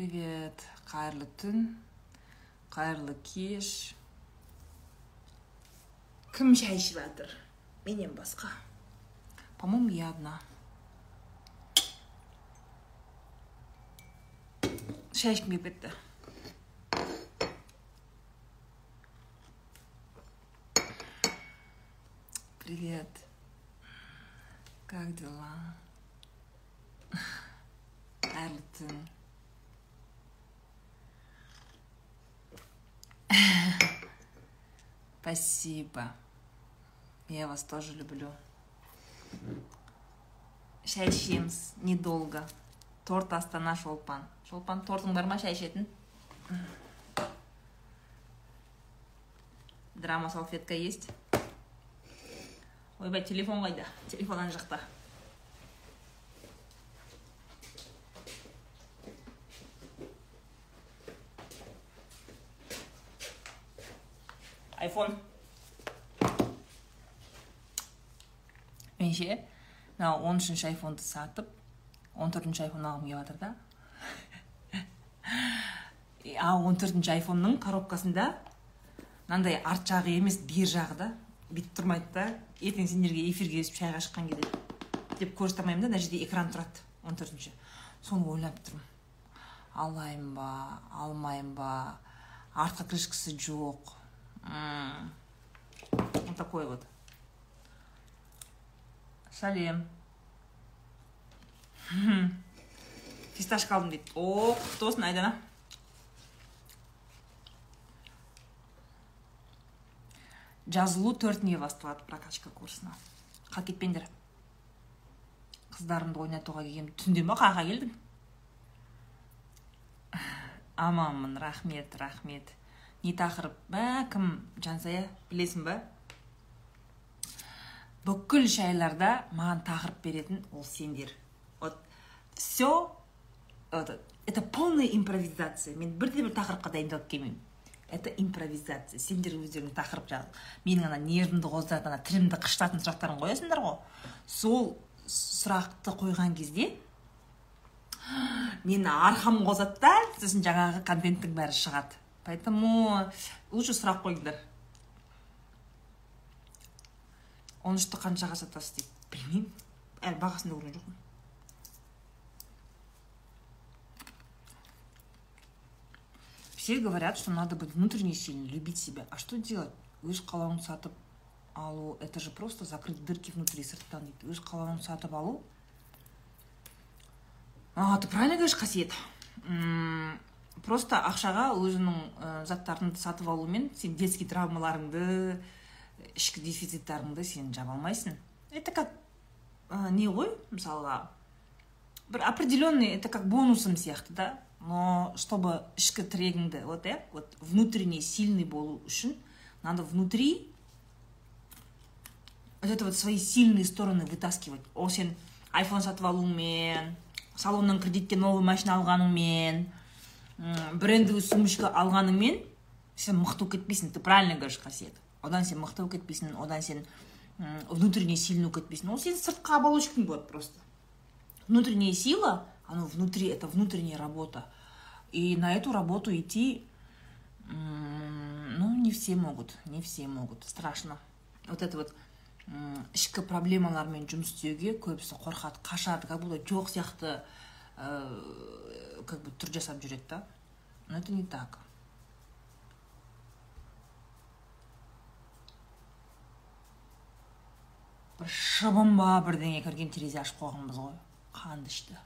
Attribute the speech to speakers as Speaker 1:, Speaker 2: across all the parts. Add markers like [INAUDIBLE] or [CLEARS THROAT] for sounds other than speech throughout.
Speaker 1: привет. Қайырлы түн қайырлы кеш кім шай ішіп жатыр? Менен басқа. По моему я одна. Шай ішкім келіп кетті. Привет. Как дела? Қайырлы түн [LAUGHS] спасибо. Я вас тоже люблю. Шай ішеміз недолго. Торт астана шолпан. Шолпан тортың бар ма шай ішетін драма салфетка есть? Ойбай телефон қайда телефон ана жақта айфон мен ше мынау он үшінші айфонды сатып он төртінші айфон алғым келіп жатыр да. А он төртінші айфонның коробкасында мынандай арт жағы емес бер жағы да бүйтіп тұрмайды да. Ертең сендерге эфирге өстіп шайға шыққан кезде деп көрсете да мына жерде экран тұрады он төртінші соны ойлап тұрмын. Алайын ба алмайын ба артқы крышкасы жоқ. Вот такой вот. Сәлем [LAUGHS] фисташка алдым дейді о құтты болсын айдана жазылу төртіне басталады прокачка курсына. Қалып кетпеңдер. Қыздарымды ойнатуға келгем түнде ма қаяққа келдің? Аманмын рахмет рахмет. Не тақырып бә кім? Жансая білесің ба? Бүкіл шайларда маған тақырып беретін ол сендер. Вот все это, полная импровизация. Мен бірде бір тақырыпқа дайындалып келмеймін. Это импровизация. Сендер өздерің тақырып жазып менің ана нервімді қоздыратын ана тілімді қышытатын сұрақтарын қоясыңдар ғой. Сол сұрақты қойған кезде [GASPS] мені арқам қозады да сосын жаңағы контенттің бәрі шығады. Поэтому лучше сұрақ қойыңдар. Он үшті қаншаға сатасыз дейді? Білмеймін. Әлі бағасын да көрген жоқпын все говорят что надо быть внутренне сильным любить себя. А что делать? Өз қалауын сатып алу это же просто закрыть дырки внутри сырттан дейді. Өз қалауын сатып алу. А ты правильно говоришь қасиет просто ақшаға өзінің ә, заттарыңды сатып алумен сен детский травмаларыңды ішкі дефициттарыңды сен жаба алмайсың. Это как ә, не ғой мысалға бір определенный это как бонусом сияқты да? Но чтобы ішкі тірегіңді вот иә вот внутренне сильный болу үшін надо внутри вот это вот свои сильные стороны вытаскивать. Ол сен айфон сатып алуыңмен салоннан кредитке новый машина алғаныңмен брендовый сумочка алғаныңмен сен мықты болып кетпейсің. Ты правильно говоришь қасиет одан сен мықты болып кетпейсің одан сен внутренне сильный болып кетпейсің. Ол сен сыртқы оболочкаң болады просто. Внутренняя сила оно внутри это внутренняя работа. И на эту работу идти ну не все могут не все могут. Страшно. Вот это вот ішкі проблемалармен жұмыс істеуге көбісі қорқады қашады. Как будто жоқ сияқты как бы түр жасап жүреді да? Но это не так. Бір шыбын ба бірдеңе кірген терезе ашып қойғанбыз ғой. Қанды ішті.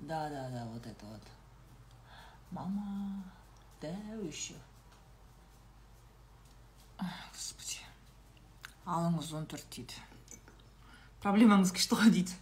Speaker 1: Да да да вот это вот. Мама дәу еще. Господи. Алыңыз он төрт дейді. Проблемаңыз күшті ғой дейді.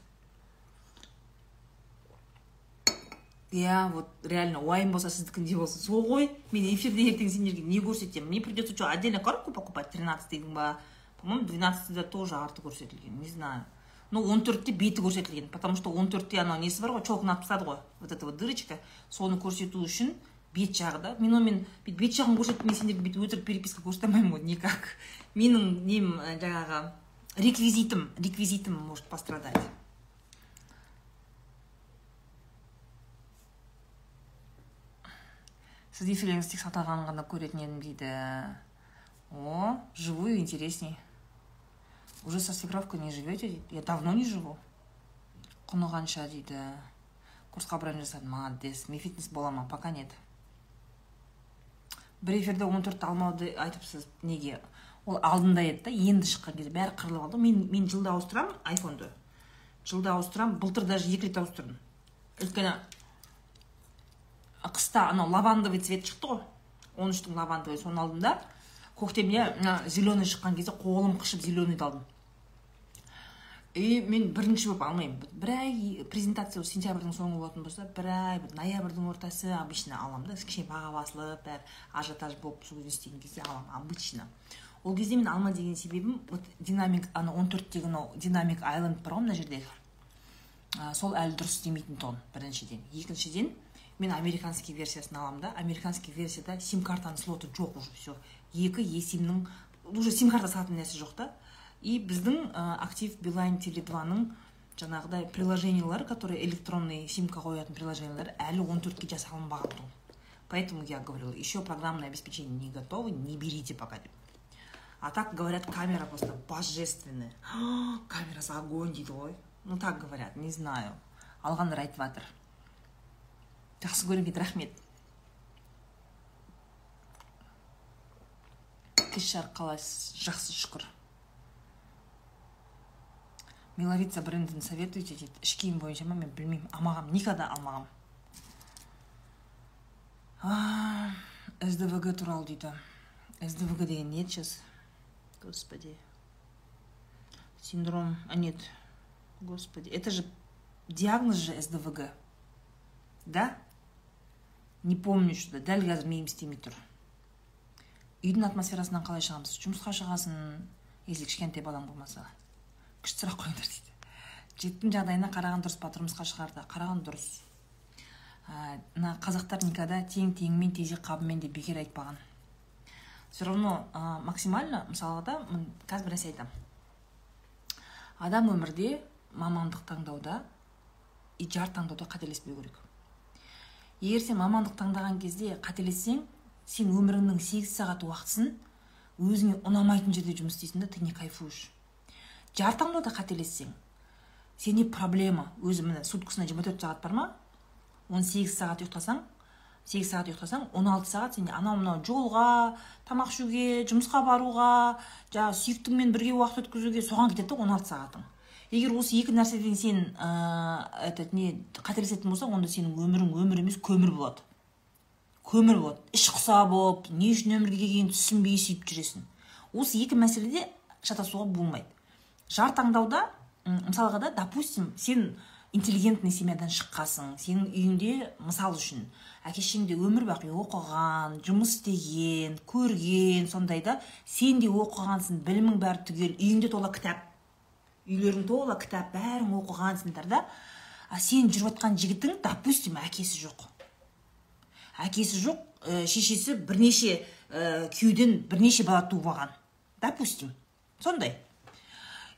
Speaker 1: Иә вот реально уайым болса сіздікіндей болсын сол ғой мен эфирде ертең сендерге не көрсетемін мне придется что отдельно коробку покупать? тринадцатыйдың ба по моему двенадцатыйда тоже арты көрсетілген не знаю. Ну он төртте беті көрсетілген потому что он төртте анау несі бар ғой челк написады ғой вот эта вот дырочка соны көрсету үшін бет жағы да? Мен онымен бүйтіп бет жағын көрсетіп мен сендерге бүйтіп өтірік переписка көрсете алмаймын ғой никак менің нем жаңағы реквизитім реквизитім может пострадать. Сіз эфирлеріңіз тек сатылғанын ғана көретін едім дейді о живую интересней. Уже со свекровкой не живете дейді я давно не живу. Құны қанша дейді курсқа бронь жасадым молодец. Ми фитнес бола ма пока нет. Бір эфирде он төртті алмауды айтыпсыз неге? Ол алдында еді да енді шыққан кезде бәрі қырылып алды. Мен мен жылда ауыстырамын айфонды. Жылда ауыстырамын былтыр даже екі рет ауыстырдым. Өйткені қыста анау лавандовый цвет шықты ғой. Он үштің лавандовый соны алдым да. Көктемде мына зеленый шыққан кезде қолым қышып зеленыйды алдым. И мен бірінші болып алмаймын. Бір ай презентация сентябрьдің соңы болатын болса бір ай бір ноябрьдің ортасы обычно аламын да. Кішкене баға басылып бәрі ажиотаж болып сол істеген кезде аламын обычно. Ол кезде мен алма деген себебім вот динамик ана он төрттегі анау динамик айленд бар ғой мына жердегі сол әлі дұрыс істемейтін тұғын біріншіден. Екіншіден мен американский версиясын аламын да. Американский версияда сим картаның слоты жоқ уже все екі есимнің уже сим карта салатын нәрсе жоқ та. И біздің актив билайн теле дваның жаңағыдай приложениялар которые электронный симка қоятын приложениялар әлі он төртке жасалынбаған тұғын. Поэтому я говорила еще программное обеспечение не готово не берите пока. Деп а так говорят камера просто божественная. [GASPS] Камерасы огонь дейді ғой ну так говорят не знаю. Алғандар айтып жатыр жақсы көрген рахмет кеш жарық қалайсыз жақсы шүкір. Миловица брендін советуйте дейді іш киім бойынша ма мен білмеймін. Алмағам никогда алмағам. Сдвг туралы дейді. Сдвг деген не еді сейчас? Господи. Синдром. А нет. Господи. Это же диагноз же сдвг. Да? Не помню что дәл қазір миым істемей тұр. Үйдің атмосферасынан қалай шығамыз? Жұмысқа шығасың если кішкентай балаң болмаса. Күшті сұрақ қойыңдар дейді. Жігіттің жағдайына қараған дұрыс па тұрмысқа шығарды. Қараған дұрыс. Мына қазақтар никогда тең теңімен тезек қабымен деп бекер айтпаған. Все равно ә, максимально мысалға да қазір бір нәрсе айтамын адам өмірде мамандық таңдауда и жар таңдауда қателеспеу керек. Егер сен мамандық таңдаған кезде қателессең сен өміріңнің сегіз сағат уақытысын өзіңе ұнамайтын жерде жұмыс істейсің да ты не кайфуешь. Жар таңдауда қателессең. Сен не проблема. Өзі міне суткасына жиырма төрт сағат бар ма? Он сегіз сағат ұйықтасаң сегіз сағат ұйықтасаң он алты сағат сен анау мынау жолға тамақ ішуге жұмысқа баруға жаңағы сүйіктіңмен бірге уақыт өткізуге соған кетеді да он алты сағатың. Егер осы екі нәрседен сен ә, этот не қателесетін болсаң онда сенің өмірің өмір емес көмір болады. Көмір болады. Іш құса болып не үшін өмірге келгенін түсінбей сөйтіп жүресің. Осы екі мәселеде шатасуға болмайды. Жар таңдауда мысалға да допустим сен интеллигентный семьядан шыққансың сенің үйіңде мысал үшін әке шешең өмір бақи оқыған жұмыс істеген көрген сондай да сен де оқығансың білімің бәрі түгел үйіңде тола кітап үйлерің тола кітап бәрің оқығансыңдар да а сен жүріп жатқан жігітің допустим әкесі жоқ. Әкесі жоқ ә, шешесі бірнеше ә, күйеуден бірнеше бала туып алған. Допустим. Сондай.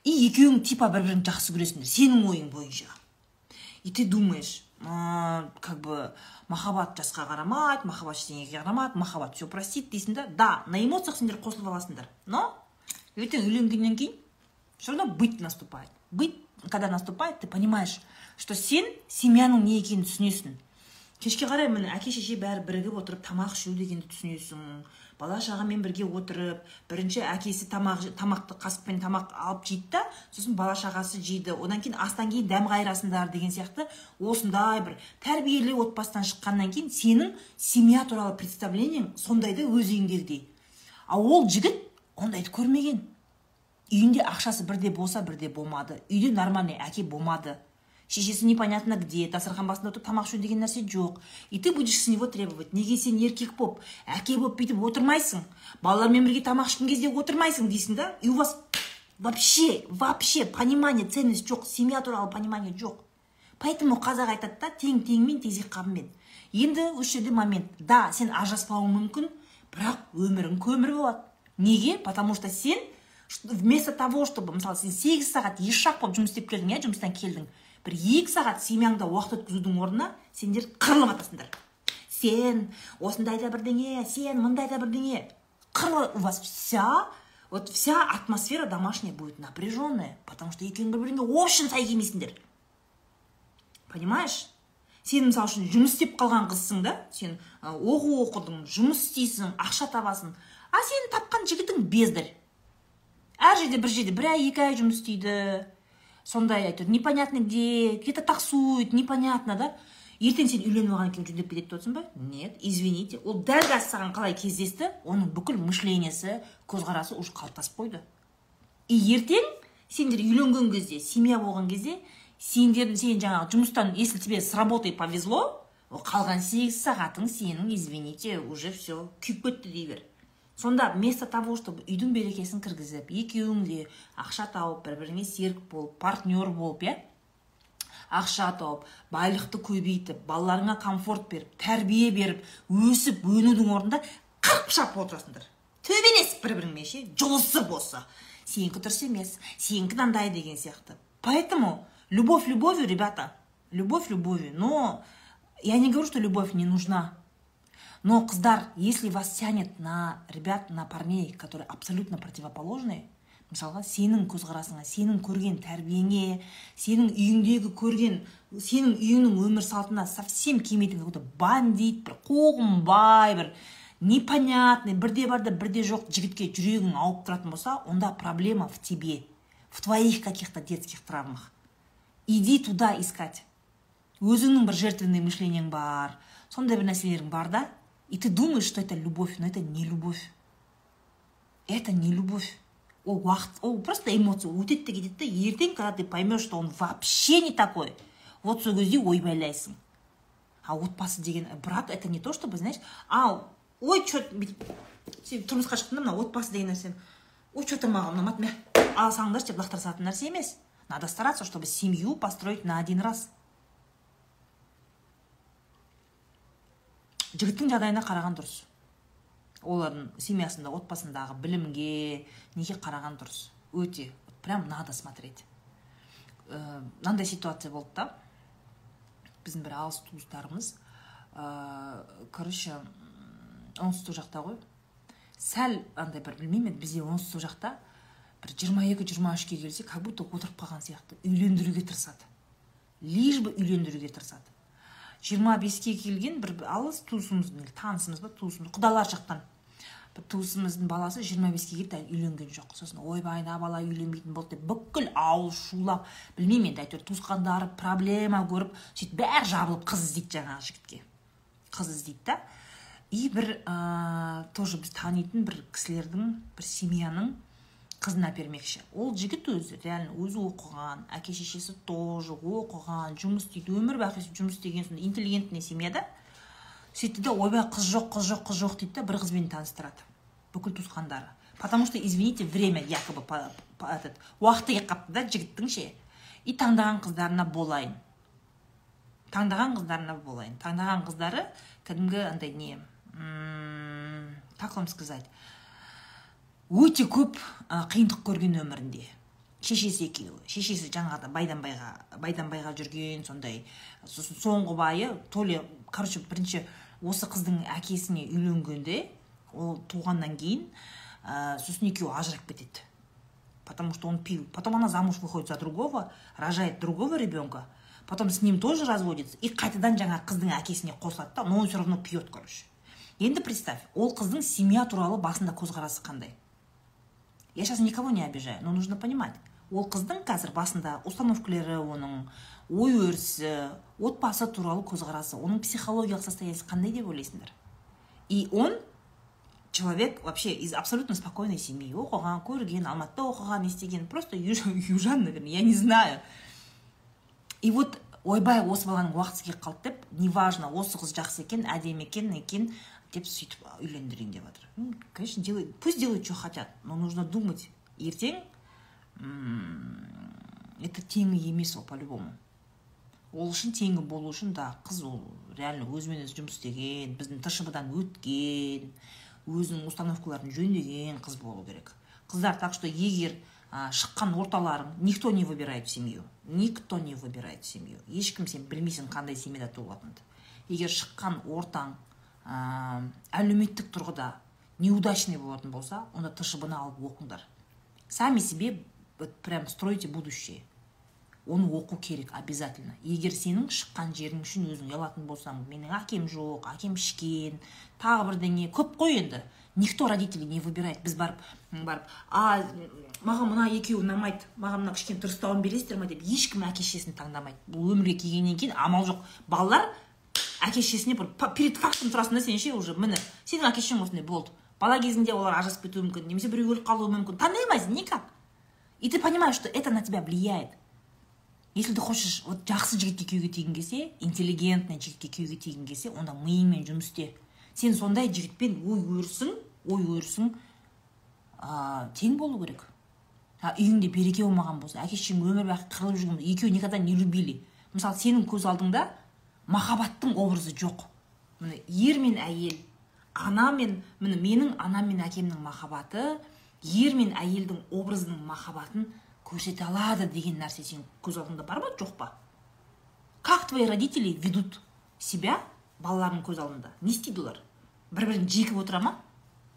Speaker 1: И екеуің типа бір біріңді жақсы көресіңдер сенің ойың бойынша. И ты думаешь как бы махаббат жасқа қарамайды махаббат ештеңеге қарамайды махаббат все простит дейсің да. Да на эмоциях сендер қосылып аласыңдар. Но ертең үйленгеннен кейін все равно быть наступает. Быть когда наступает ты понимаешь что сен семьяның не екенін түсінесің. Кешке қарай міне әке шеше бәрі бірігіп отырып тамақ ішу дегенді түсінесің. Бала шағамен бірге отырып бірінші әкесі тамақ тамақты қасықпен тамақ алып жейді да сосын бала шағасы жейді. Одан кейін астан кейін дәм қайырасыңдар деген сияқты осындай бір тәрбиелі отбасыдан шыққаннан кейін сенің семья туралы представлениең сондай да өз үйіңдегідей. А ол жігіт ондайды көрмеген. Үйінде ақшасы бірде болса бірде болмады. Үйде нормальный әке болмады. Шешесі непонятно где дастархан басында отырып тамақ ішу деген нәрсе жоқ. И ты будешь с него требовать. Неге сен еркек болып әке болып бүйтіп отырмайсың? Балалармен бірге тамақ ішкен кезде отырмайсың дейсің да? И у вас вообще вообще понимание ценность жоқ. Семья туралы понимание жоқ. Поэтому қазақ айтады да тең теңмен тезек қабымен енді осы жерде момент. Да сен ажыраспауың мүмкін бірақ өмірің көмір болады. Неге? Потому что сен вместо того чтобы мысалы сен сегіз сағат ешақ болып жұмыс істеп келдің иә жұмыстан келдің бір екі сағат семьяңда уақыт өткізудің орнына сендер қырылып жатасыңдар сен осындай да бірдеңе сен мындай да бірдеңе. Қырлы у вас вся вот вся атмосфера домашняя будет напряженная потому что екеуің бір біріңе очень сай келмейсіңдер понимаешь? Сен мысалы үшін жұмыс істеп қалған қызсың да сен оқу оқыдың жұмыс істейсің ақша табасың. А сен тапқан жігітің бездарь әр жерде бір жерде бір ай екі ай жұмыс істейді. Сондай әйтеуір. Непонятно где. Где то таксует непонятно да? Ертең сен үйленіп алғаннан кейін жүндеп кетеді деп отырсың ба? Нет извините. Ол дәл қазір саған қалай кездесті? Оның бүкіл мышлениесі көзқарасы уже қалыптасып қойды. И ертең сендер үйленген кезде семья болған кезде сендердің сен жаңағы жұмыстан если тебе с работой повезло қалған сегіз сағатың сенің извините уже все күйіп кетті дей бер. Сонда вместо того чтобы үйдің берекесін кіргізіп екеуің де ақша тауып бір біріңе серік болып партнер болып иә ақша тауып байлықты көбейтіп балаларыңа комфорт беріп тәрбие беріп өсіп өнудің орнында қырып шапып отырасыңдар төбелесіп бір біріңмен ше жұлысып осы сенікі дұрыс емес сенікі мынандай деген сияқты поэтому Любовь любовью, ребята. Любовь любовью. Но я не говорю, что любовь не нужна. Но, қыздар, если вас тянет на ребят, на парней, которые абсолютно противоположные, мысалға сенің көзқарасыңа сенің көрген тәрбиеңе сенің үйіңдегі көрген сенің үйіңнің өмір салтына совсем келмейтін какой то бандит бір қуғынбай бір непонятный бірде бар да бірде жоқ жігітке жүрегің ауып тұратын болса онда проблема в тебе в твоих каких то детских травмах. Иди туда искать. Өзіңнің бір жертвенный мышлениең бар сондай бір нәрселерің бар да и ты думаешь что это любовь но это не любовь. Это не любовь. Ол уақыт ол просто эмоция өтеді де кетеді да ертең когда ты поймешь что он вообще не такой вот сол кезде ойбайлайсың а отбасы деген брак это не то чтобы знаешь а ой че сен тұрмысқа шықтың да мына отбасы деген нәрсе ой че то маған ұнамады мә ала салыңдаршы деп лақтыра салатын нәрсе емес Надо стараться, чтобы семью построить на один раз. Жігіттің жағдайына қараған дұрыс. Олардың семьясында отбасындағы білімге неге қараған дұрыс. Өте прям надо смотреть. Ә, мынандай ситуация болды да. Біздің бір алыс туыстарымыз ә, короче оңтүстік жақта ғой. Сәл андай бір білмеймін енді бізде оңтүстік жақта бір жиырма екі жиырма үшке келсе как будто отырып қалған сияқты. Үйлендіруге тырысады. Лишь бы үйлендіруге тырысады. Жиырма беске келген бір алыс туысымыздың танысымыз ба туысымыз құдалар жақтан бір туысымыздың баласы жиырма беске келді әлі үйленген жоқ. Сосын ойбай мына бала үйленбейтін болды деп бүкіл ауыл шулап білмеймін енді әйтеуір туысқандары проблема көріп сөйтіп бәрі жабылып қыз іздейді жаңағы жігітке. Қыз іздейді да. И бір ә, тоже біз танитын бір кісілердің бір семьяның қызына бермекші. Ол жігіт өзі реально өзі оқыған әке шешесі тоже оқыған жұмыс істейді өмір бақи жұмыс істеген сондай интеллигентный семьяда сөйтті да ойбай қыз жоқ қыз жоқ қыз жоқ дейді да бір қызбен таныстырады бүкіл туысқандары. Потому что извините время якобы этот уақыты келіп қалыпты да жігіттің ше. И таңдаған қыздарына болайын. Таңдаған қыздарына болайын. Таңдаған қыздары кәдімгі андай не как вам сказать? Өте көп қиындық көрген өмірінде. Шешесі екеуі. Шешесі жаңағыда байдан байға байдан байға жүрген сондай сосын соңғы байы то ли короче бірінші осы қыздың әкесіне үйленгенде ол туғаннан кейін ә, сосын екеуі ажырап кетеді. Потому что он пил. Потом она замуж выходит за другого рожает другого ребенка потом с ним тоже разводится и қайтадан жаңағы қыздың әкесіне қосылады да но он все равно пьет короче. Енді представь ол қыздың семья туралы басында көзқарасы қандай? Я сейчас никого не обижаю но нужно понимать ол қыздың қазір басында установкалері оның ой өрісі отбасы туралы көзқарасы оның психологиялық состояниесі қандай деп ойлайсыңдар? И он человек вообще из абсолютно спокойной семьи. Оқыған көрген алматыда оқыған істеген просто южан наверное я не знаю. И вот ойбай осы баланың уақыты келіп қалды деп неважно осы қыз жақсы екен әдемі екен екен деп сөйтіп үйлендірейін деп жатыр конечно делай пусть делают что хотят но нужно думать. Ертең это теңі емес ол по любому ол үшін теңі болу үшін да қыз ол реально өзімен өзі жұмыс істеген біздің тшб дан өткен өзінің установкаларын жөндеген қыз болу керек. Қыздар так что егер ә, шыққан орталарың никто не выбирает семью. Никто не выбирает семью. Ешкім сен білмейсің қандай семьяда туылатыныңды. Егер шыққан ортаң ә, әлеуметтік тұрғыда неудачный болатын болса онда тшб алып оқыңдар. Сами себе вот прям стройте будущее. Оны оқу керек обязательно. Егер сенің шыққан жерің үшін өзің ұялатын болсаң менің әкем жоқ әкем ішкен тағы бірдеңе көп қой енді. Никто родителей не выбирает. Біз барып барып а маған мына екеуі ұнамайды маған мына кішкене дұрыстауын бересіздер ма? деп ешкім әке шешесін таңдамайды. Бұл өмірге келгеннен кейін амал жоқ. Балалар әке шешесіне бір перед фактом тұрасың да сен ше уже? Міне сенің әке шешең осындай болды. Бала кезінде олар ажырасып кетуі мүмкін немесе біреу өліп қалуы мүмкін. Таңдай алмайсың никак. И ты понимаешь что это на тебя влияет. Если ты хочешь вот жақсы жігітке күйеуге тигің келсе интеллигентный жігітке күйеуге тигің келсе онда миыңмен жұмыс істе. Сен сондай жігітпен ой өрісің ой өрісің ә, тең болу керек. А үйіңде береке болмаған болса әке шешең өмір бақи қырылып жүрген екеуі никогда не любили. Мысалы сенің көз алдыңда махаббаттың образы жоқ. Міне ер мен әйел ана мен міне менің анам мен әкемнің махаббаты ер мен әйелдің образының махаббатын көрсете алады деген нәрсе сенің көз алдыңда бар ма жоқ па? Как твои родители ведут себя балаларының көз алдында? Не істейді олар? Бір бірін жекіп отыра ма?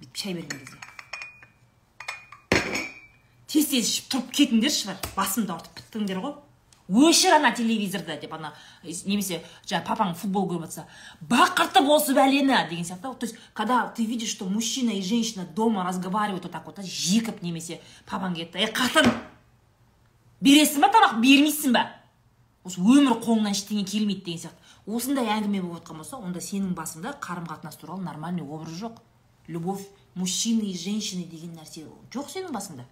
Speaker 1: Бүйтіп шай берген кезде. Тез тез ішіп тұрып кетіңдерші бар. Басымды ауыртып біттіңдер ғой. Өшір ана телевизорды деп ана немесе жаңағы папаң футбол көріп жатса бақыртып осы бәлені деген сияқты. То есть когда ты видишь что мужчина и женщина дома разговаривают вот так вот жекіп немесе папаң келді ей қатын бересің ба тамақ? Бермейсің ба? Осы өмір қолыңнан ештеңе келмейді деген сияқты. Осындай әңгіме болып жатқан болса онда сенің басыңда қарым қатынас туралы нормальный образ жоқ. Любовь мужчины и женщины деген нәрсе жоқ сенің басыңда.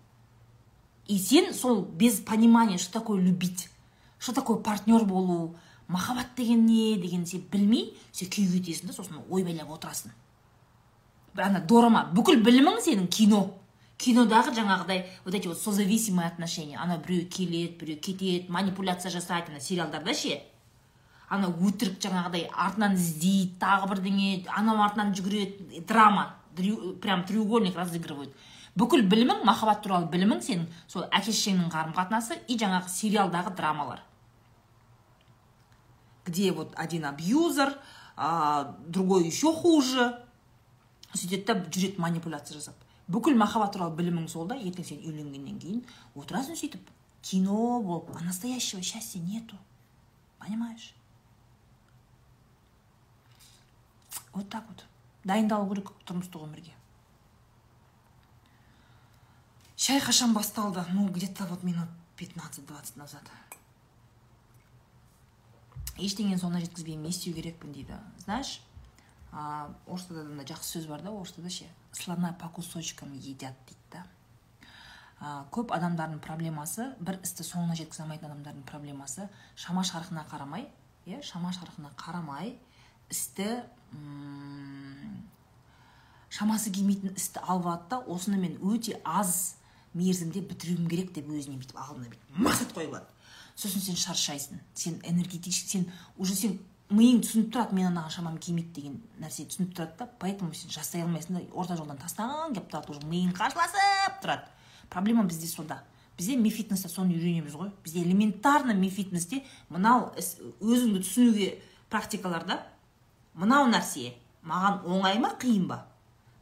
Speaker 1: И сен сол без понимания что такое любить. Что такое партнер болу? Махаббат деген не деген сен білмей сен күйге кетесің да сосын ойбайлап отырасың. Ана дорама. Бүкіл білімің сенің кино. Кинодағы жаңағыдай вот эти вот созависимые отношения. Ана біреу келеді біреу кетеді манипуляция жасайды ана сериалдарда ше. Ана өтірік жаңағыдай артынан іздейді тағы бірдеңе анау артынан жүгіреді. Драма. Прям треугольник разыгрывают. Бүкіл білімің махаббат туралы білімің сенің сол әке шешеңнің қарым қатынасы и жаңағы сериалдағы драмалар. Где вот один абьюзер а, другой еще хуже. Сөйтеді да жүреді манипуляция жасап бүкіл махаббат туралы білімің сол да ертең сен үйленгеннен кейін отырасың сөйтіп кино болып а настоящего счастья нету. Понимаешь? Вот так вот. Дайындалу керек тұрмыстық өмірге. Шай қашан басталды? Ну где то вот минут 15-20 назад. Ештеңені соңына жеткізбеймін не істеу керекпін дейді. Знаешь орыс тілде мына жақсы сөз бар да орыс тілде ше слона по кусочкам едят дейді да. Көп адамдардың проблемасы бір істі соңына жеткізе алмайтын адамдардың проблемасы шама шарқына қарамай иә шама шарқына қарамай істі шамасы келмейтін істі алып алады да осыны мен өте аз мерзімде бітіруім керек деп өзіне бүйтіп алдына бүйтіп мақсат қойып алады. Сосын сен шаршайсың. Сен энергетически сен уже сен миың түсініп тұрады мен анаған шамам келмейді деген нәрсе түсініп тұрады да. Поэтому сен жасай алмайсың да орта жолдан тастағың келіп тұрады уже миың қарсыласып тұрады. Проблема бізде сонда. Бізде ми фитнесте соны үйренеміз ғой. Бізде элементарно ми фитнесте мынау өзіңді түсінуге практикаларда мынау нәрсе маған оңай ма қиын ба?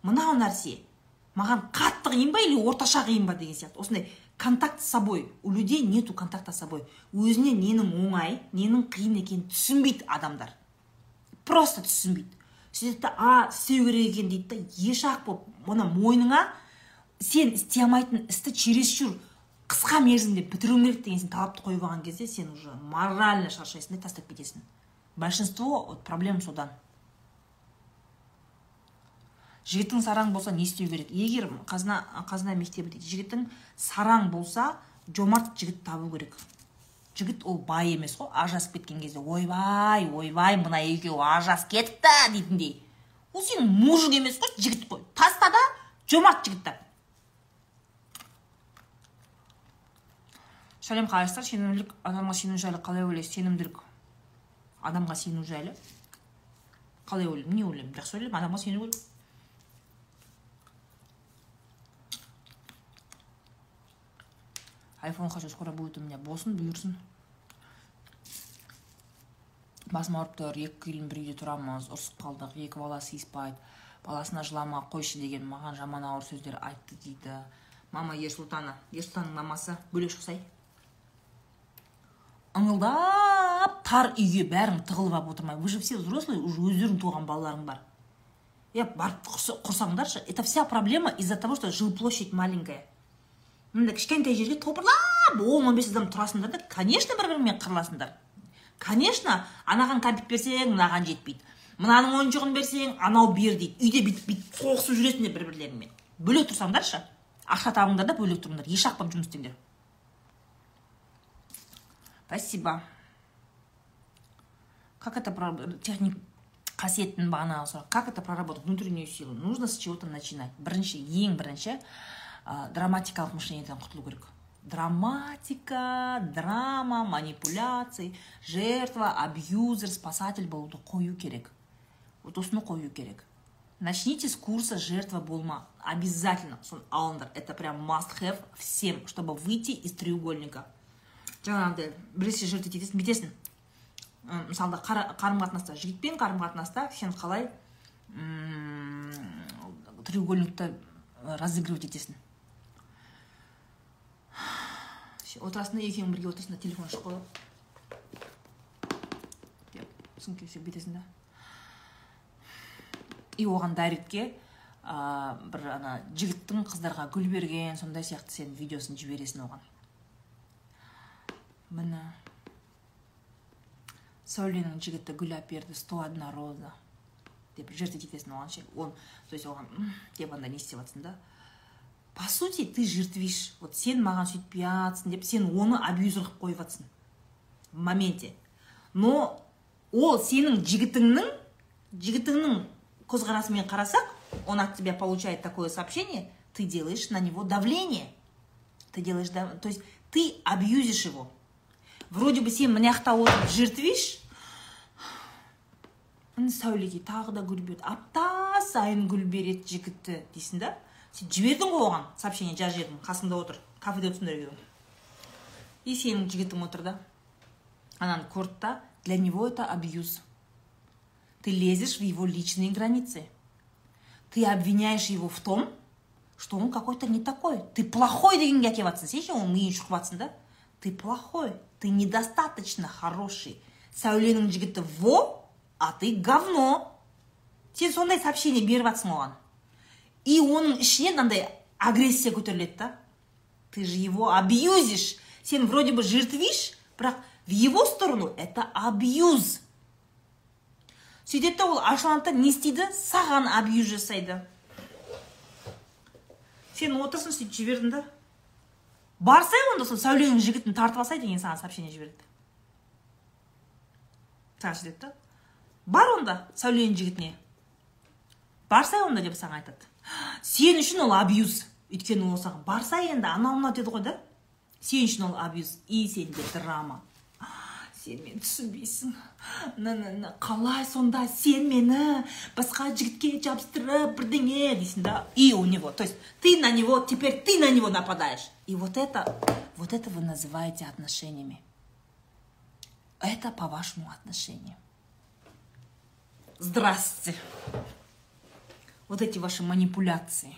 Speaker 1: Мынау нәрсе маған қатты қиын ба или орташа қиын ба деген сияқты. Осындай контакт с собой. У людей нету контакта с собой. Өзіне ненің оңай ненің қиын екенін түсінбейді адамдар. Просто түсінбейді. Сөйтеді а істеу керек екен дейді да еш ақ болып мына мойныңа сен істей алмайтын істі чересчур қысқа мерзімде бітіруің керек деген сен талапты қойып алған кезде сен уже морально шаршайсың да тастап кетесің. Большинство вот проблема содан. Жігітің сараң болса не істеу керек? Егер қазына қазына мектебі дейді. Жігітің сараң болса жомарт жігіт табу керек. Жігіт ол бай емес қой ажырасып кеткен кезде ойбай ойбай мына екеуі ажырасып кетіпті дейтіндей. Ол сенің мужик емес қой жігіт қой. Таста да жомарт жігіт тап сәлем қалайсыздар сенімділік адамға сену жайлы қалай ойлайсыз? Сенімділік. Адамға сену жайлы қалай ойлаймын? Не ойлаймын? Жақсы ойлаймын. Адамға сену керек айфон хочу скоро будет у меня болсын бұйырсын. Басым ауырып тұр екі келін бір үйде тұрамыз ұрысып қалдық екі бала сыйыспайды. Баласына жылама қойшы деген маған жаман ауыр сөздер айтты дейді. Мама ерсұлтана ерсұлтанның мамасы бөлек шықсай ыңылдап тар үйге бәрің тығылып алып отырмай. Вы же все взрослые уже өздерің туған балаларың бар. Иә барып құрсаңдаршы это вся проблема из за того что жилплощадь маленькая. Мындай кішкентай жерге топырлап он он бес адам тұрасыңдар да конечно бір біріңмен қырыласыңдар конечно анаған кәмпит берсең мынаған жетпейді. Мынаның ойыншығын берсең анау бер дейді. Үйде бүйтіп бүйтіп соғысып жүресіңдер бір бірлеріңмен бөлек тұрсаңдаршы. Ақша табыңдар да бөлек тұрыңдар. Еш болып жұмыс істеңдер спасибо. Как это техник қасиеттің бағанағы сұрақ как это проработать внутреннюю силу? Нужно с чего то начинать. Бірінші ең бірінші ә, драматикалық мышлениеден құтылу керек. Драматика драма манипуляция жертва абьюзер спасатель болуды қою керек. Вот осыны қою керек. Начните с курса жертва болма обязательно соны алыңдар. Это прям must have всем чтобы выйти из треугольника. Жаңағыдай біресе жертва етесің бүйтесің мысалда қарым қатынаста жігітпен қарым қатынаста сен қалай треугольникті разыгрывать етесің? Отырасың да екеуің бірге отырсың да телефон шығып қалады деп сөмкеге бүйтесің да и оған дайректке ә, бір ана жігіттің қыздарға гүл берген сондай сияқты сен видеосын жібересің оған міне сәуленің жігіті гүл әперді сто одна роза деп жертвить етесің оған ше он то есть оған деп андай не істеп жатрсың да по сути ты жертвишь. Вот сен маған сөйтпей жатсың деп сен оны абьюзер қылып қойып жатсың в моменте. Но ол сенің жігітіңнің жігітіңнің көзқарасымен қарасақ он от тебя получает такое сообщение ты делаешь на него давление. Ты делаешь то есть ты абьюзишь его. Вроде бы сен мына жақта отырып жертвишь сәулеге тағы да гүл берді апта сайын гүл береді жігіті дейсің да? Сен жібердің ғой оған сообщение жазып жібердің. Қасыңда отыр кафеде отырсыңдар екеуің и сенің жігітің отыр да ананы көрді да для него это абьюз ты лезешь в его личные границы. Ты обвиняешь его в том что он какой то не такой. Ты плохой дегенге әкеліп жатрсың сен ше оның миын шұқып жатрсың да? Ты плохой ты недостаточно хороший. Сәуленің жігіті во а ты говно сен сондай сообщение беріп жатрсың оған и оның ішінен мынандай агрессия көтеріледі да. Ты же его абьюзишь. Сен вроде бы жертвишь бірақ в его сторону это абьюз. Сөйтеді ол ашуланады не істейді саған абьюз жасайды. Сен отырсың сөйтіп жібердің да. Барсай онда сол сәуленің жігітін тартып алсай деген саған сообщение жібереді. Саған сөйтеді да. Бар онда сәуленің жігітіне. Барсай онда деп саған айтады. Сен үшін ол абьюз. Өйткені ол саған барса енді анау мынау деді ғой да? Сен үшін ол абьюз. И сенде драма. Сен мені түсінбейсің. Қалай сонда? Сен мені басқа жігітке жабыстырып бірдеңе дейсің да? И у него. То есть ты на него теперь ты на него нападаешь. И вот это вот это вы называете отношениями. Это по вашему отношению. Здравствуйте вот эти ваши манипуляции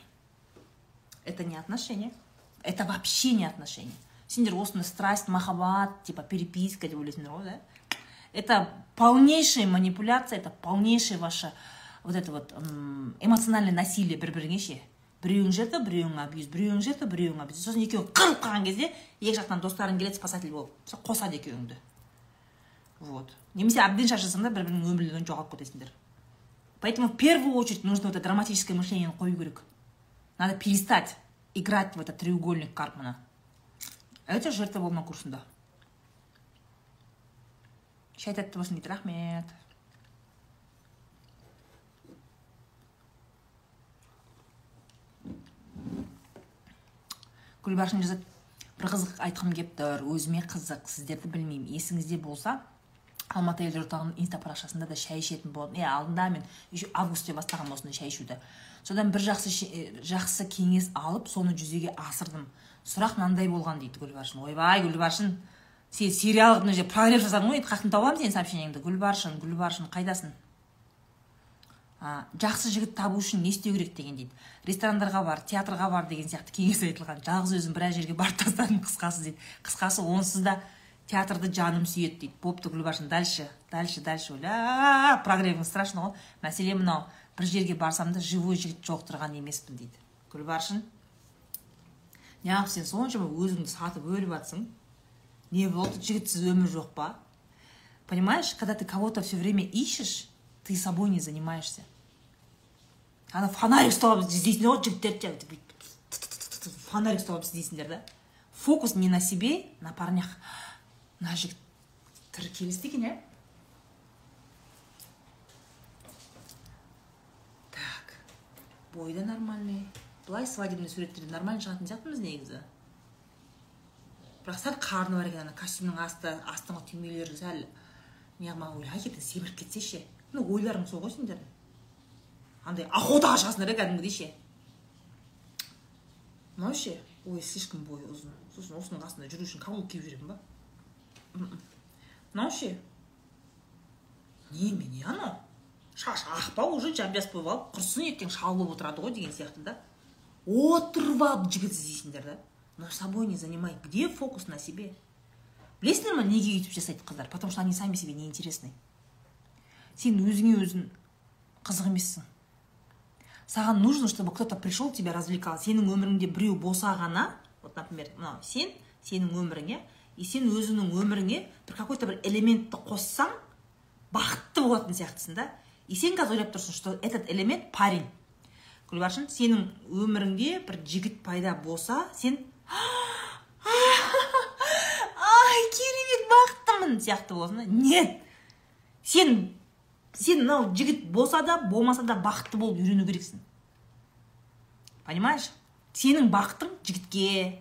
Speaker 1: это не отношения это вообще не отношения сендер осыны страсть махаббат типа переписка деп ойлайсыңдар ғой да это полнейшая манипуляция это полнейшее ваше вот это вот эмоциональное насилие бір біріңе ше біреуің жертва біреуің абьюз біреуің жертва біреуің абьюз сосын екеуің қырылып қалған кезде екі жақтан достарың келеді спасатель болып қосады екеуіңді вот немесе әбден шаршасаңдар бір біріңнің өмірлерінен жоғалып кетесіңдер Поэтому в первую очередь нужно это драматическое мышление қою керек. Надо перестать играть в этот треугольник Карпмана. Это жертва болма курсында. Шай тәтті болсын дейді рахмет гүлбаршын жазады бір қызық айтқым келіп тұр өзіме қызық сіздерді білмеймін есіңізде болса алматы ел орталығының инста парақшасында да шай ішетін болдым. Иә алдында мен августте бастағанмын осындай шай ішуді. Содан бір жақсы жақсы кеңес алып соны жүзеге асырдым. Сұрақ мынандай болған дейді гүлбаршын. Ойбай гүлбаршын сен сериалға мына жерде прогресс жасадың ғой енді қаяқтан табамын сенің сообщениеңді. Гүлбаршын гүлбаршын қайдасың? А, жақсы жігіт табу үшін не істеу керек деген дейді. Ресторандарға бар театрға бар деген сияқты кеңес айтылған. Жалғыз өзім біраз жерге барып тастадым қысқасы дейді. Қысқасы онсыз да театрды жаным сүйеді дейді. Бопты гүлбаршын дальше дальше дальше ойла прогревің страшно ғой мәселе мынау бір жерге барсам да живой жігіт жолықтырған емеспін дейді. Гүлбаршын неғып сен соншама өзіңді сатып өліп жатсың? Не болды жігітсіз өмір жоқ па? Понимаешь когда ты кого то все время ищешь ты собой не занимаешься. Ана фонарик ұстап іздейсіңдер ғой жігіттерді фонарик ұстап іздейсіңдер да? Фокус не на себе на парнях. Мына жігіт тірі келісті екен иә так бойы да нормальный былай свадебный суреттерде нормально шығатын сияқтымыз негізі бірақ сәл қарны бар екен ана костюмнің асты астыңғы түймелері сәл неғылмаған ойлай кетті семіріп кетсе ше ну ойларың сол ғой сендердің андай охотаға шығасыңдар иә кәдімгідей ше мынау ше ой слишком бойы ұзын сосын осының қасында жүру үшін каблук киіп жүремін ба? Мынау ше немене анау шаш ақ па уже жап болып алып құрсын ертең шал болып отырады ғой деген сияқты да. Отырып алып жігіт іздейсіңдер да. Но собой не занимай. Где фокус на себе? Білесіңдер ма неге өйтіп жасайды қыздар? Потому что они сами себе не интересны сен өзіңе өзің қызық емессің. Саған нужно чтобы кто то пришел тебя развлекал. Сенің өміріңде біреу болса ғана вот например мынау сен сенің өміріңе и сен өзіңнің өміріңе бір какой то бір элементті қоссаң бақытты болатын сияқтысың да. И сен қазір ойлап тұрсың что этот элемент парень. Гүлбаршын сенің өміріңде бір жігіт пайда болса сен ай керемет бақыттымын сияқты боласың да. Нет! Сен сен мынау жігіт болса да болмаса да бақытты болып үйрену керексің. Понимаешь? Сенің бақытың жігітке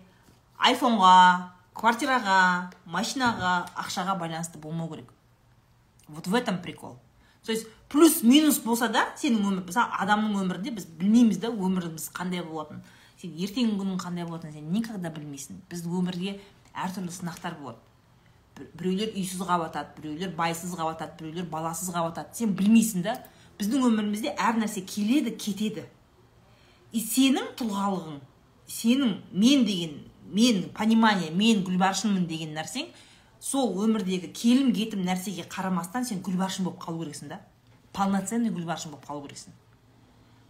Speaker 1: айфонға квартираға машинаға ақшаға байланысты болмау керек. Вот в этом прикол. То есть плюс минус болса да сенің өмір мысалы адамның өмірінде біз білмейміз да өміріміз қандай болатынын сен ертеңгі күнің қандай болатынын сен никогда білмейсің. Біздің өмірге әртүрлі сынақтар болады. Біреулер үйсіз қалып біреулер байсыз қалып біреулер баласыз қалып сен білмейсің да біздің өмірімізде әр нәрсе келеді кетеді. И сенің тұлғалығың сенің мен деген мен понимание мен гүлбаршынмын деген нәрсең сол өмірдегі келім кетім нәрсеге қарамастан сен гүлбаршын болып қалу керексің да. Полноценный гүлбаршын болып қалу керексің.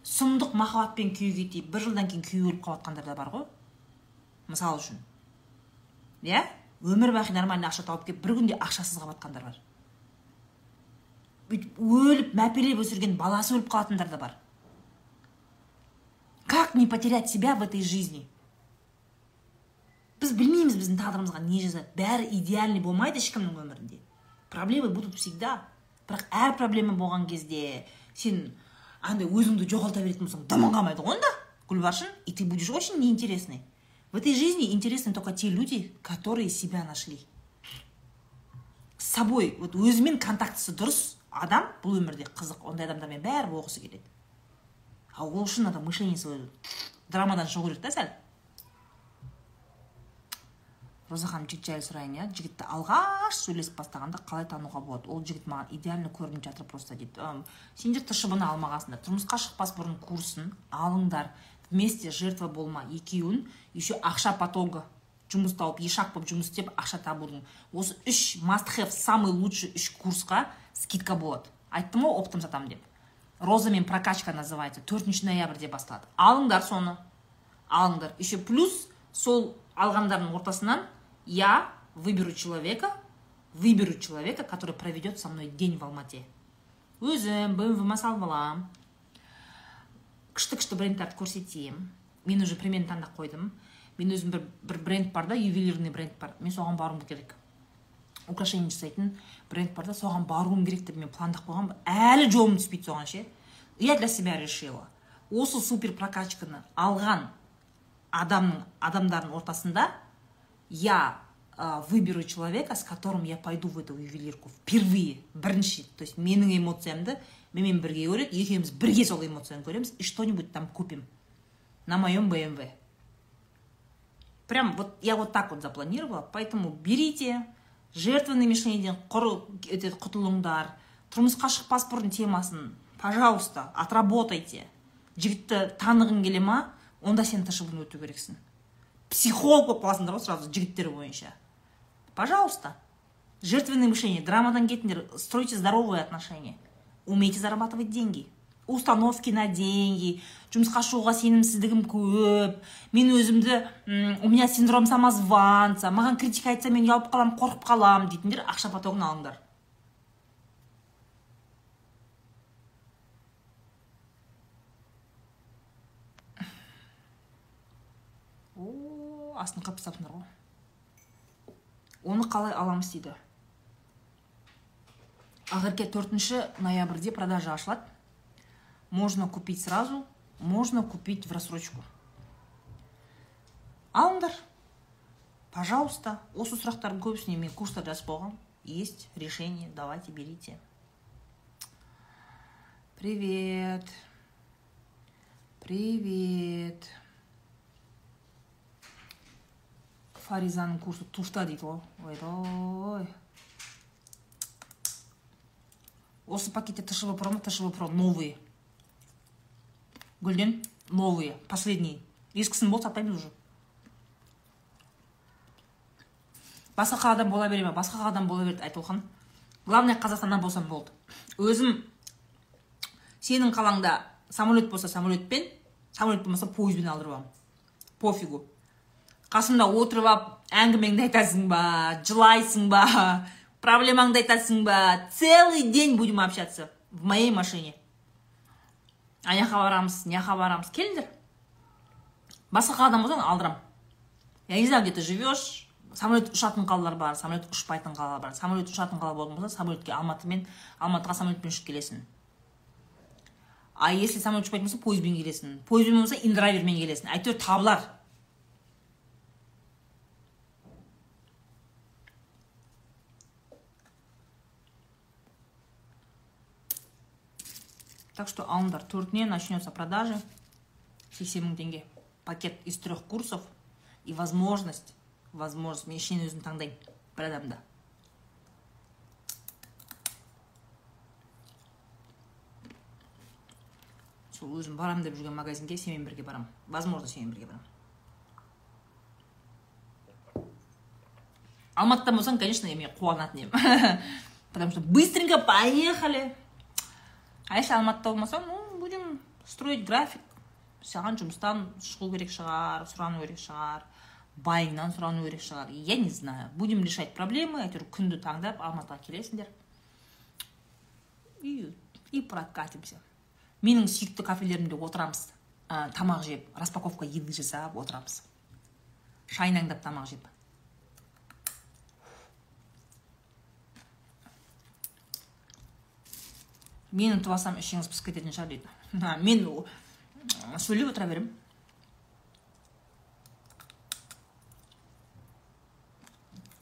Speaker 1: Сұмдық махаббатпен күйеуге тиіп бір жылдан кейін күйеу өліп қалып жатқандар да бар ғой. Мысалы үшін. Иә? Өмір бақи нормальный ақша тауып келіп бір күнде ақшасыз қалып жатқандар бар. Бүйтіп өліп мәпелеп өсірген баласы өліп қалатындар да бар. Как не потерять себя в этой жизни? Біз білмейміз біздің тағдырымызға не жазады. Бәрі идеальный болмайды ешкімнің өмірінде. Проблемы будут всегда. Бірақ әр проблема болған кезде сен андай өзіңді жоғалта беретін болсаң дымың қалмайды ғой онда. Гүлбаршын и ты будешь очень неинтересный. В этой жизни интересны только те люди, которые себя нашли. С собой, вот өзімен контактісі дұрыс адам бұл өмірде қызық. Ондай адамдармен бәрі болғысы келеді. Ал ол үшін надо мышление свое драмадан шығу керек та сәл. Роза ханым жігіт жайлы сұрайын иә. Жігітті алғаш сөйлесіп бастағанда қалай тануға болады? Ол жігіт маған идеально көрініп жатыр просто дейді. Сендер тшб ны алмағансыңдар. Тұрмысқа шықпас бұрын курсын алыңдар. Вместе жертва болма екеуін еще ақша потогі жұмыс тауып ешақ болып жұмыс істеп ақша табудың. Осы үш маст have самый лучший үш курсқа скидка болады. Айттым ғой оптом сатамын деп. Роза мен прокачка называется. Төртінші ноябрьде басталады. Алыңдар соны. Алыңдар. Еще плюс сол алғандардың ортасынан я выберу человека выберу человека который проведет со мной день в алмате. Өзім бмв салып аламын күшті күшті брендтерді көрсетемін мен уже примерно таңдап қойдым мен өзім бір, бір бренд бар да ювелирный бренд бар. Мен соған баруым керек. Украшение жасайтын бренд бар да соған баруым керек деп мен пландап қойғанмын әлі жолым түспейді соған ше. Я для себя решила. Осы супер прокачканы алған адамның адамдардың ортасында я выберу человека с которым я пойду в эту ювелирку впервые бірінші то есть менің эмоциямды менімен бірге көреді екеуміз бірге сол эмоцияны көреміз и что нибудь там купим на моем бмв прям вот я вот так вот запланировала. Поэтому берите жертвенный мишениден құр құтылыңдар тұрмысқа шықпас бұрын темасын пожалуйста отработайте. Жігітті танығың келе ма онда сен тшбны өту керексің. Психолог болып қаласыңдар ғой сразу жігіттер бойынша. Пожалуйста. Жертвенное мышление драмадан кетіңдер стройте здоровые отношения умейте зарабатывать деньги. Установки на деньги жұмысқа шығуға сенімсіздігім көп. Мен өзімді у меня синдром самозванца маған критика айтса мен ұялып қаламын қорқып қаламын дейтіндер ақша потогын алыңдар о астын қырып тастапсыңдар ғой оны қалай аламыз дейді. Ақерке төртінші ноябрьде продажа ашылады. Можно купить сразу можно купить в рассрочку. Алыңдар пожалуйста осы сұрақтардың көбісіне мен курста жазып қойғанмын есть решение давайте берите. Привет. Привет. Фаризаның курсы тушта дейді ғой ойбай осы пакетте тшв про ма тшв про новые гүлден новые последний ескісін болды сатпаймыз уже басқа қаладан бола бере ма басқа қаладан бола береді айтолқан главное қазақстаннан болсам болды өзім сенің қалаңда самолет болса самолетпен самолет болмаса пойызбен алдырып аламын пофигу қасымда отырып алып әңгімеңді айтасың ба жылайсың ба проблемаңды айтасың ба целый день будем общаться в моей машине. Ана жаққа барамыз мына жаққа барамыз. Келіңдер басқа қаладан болсаң алдырамын я не знаю где ты живешь. Самолет ұшатын қалалар бар самолет ұшпайтын қалалар бар. Самолет ұшатын қала болатын болса самолетке алматымен алматыға самолетпен ұшып келесің. А если самолет ұшпайтын болса пойызбен келесің. Пойызбен болса индрайвермен келесің. Әйтеуір табылар. так что алыңдар төртінен начнется продажи сексен мың теңге пакет из трех курсов и возможность возможность мен ішінен өзім таңдаймын бір адамда сол өзім барам деп жүрген магазинге сенімен бірге барам возможно сенімен бірге барам алматыдан болсаң конечно мен қуанатын едім потому что быстренько поехали а если алматыда болмаса ну будем строить график. Саған жұмыстан шығу керек шығар сұрану керек шығар байыңнан сұрану керек шығар. Я не знаю. Будем решать проблемы әйтеуір күнді таңдап алматыға келесіңдер. И и прокатимся. Менің сүйікті кафелерімде отырамыз. Ә, тамақ жеп распаковка еды жасап отырамыз. Шайнаңдап тамақ жеп. Мен ұмытып алсам ішіңіз пысып кететін шығар дейді мен сөйлеп отыра беремін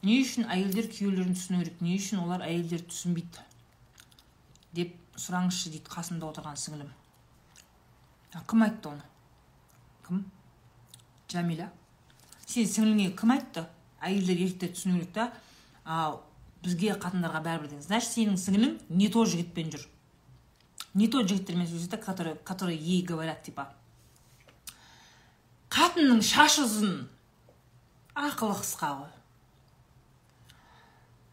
Speaker 1: не үшін әйелдер күйеулерін түсіну керек не үшін олар әйелдерді түсінбейді деп сұраңызшы дейді қасымда отырған сіңілім кім айтты оны кім жәмила сен сіңіліңе кім айтты әйелдер еркектерді түсіну керек та. Бізге қатындарға бәрібір деген значит сенің сіңілің не то жігітпен жүр не тот жігіттермен сөйлеседі которые которые ей говорят типа қатынның шашы ұзын ақылы қысқа ғой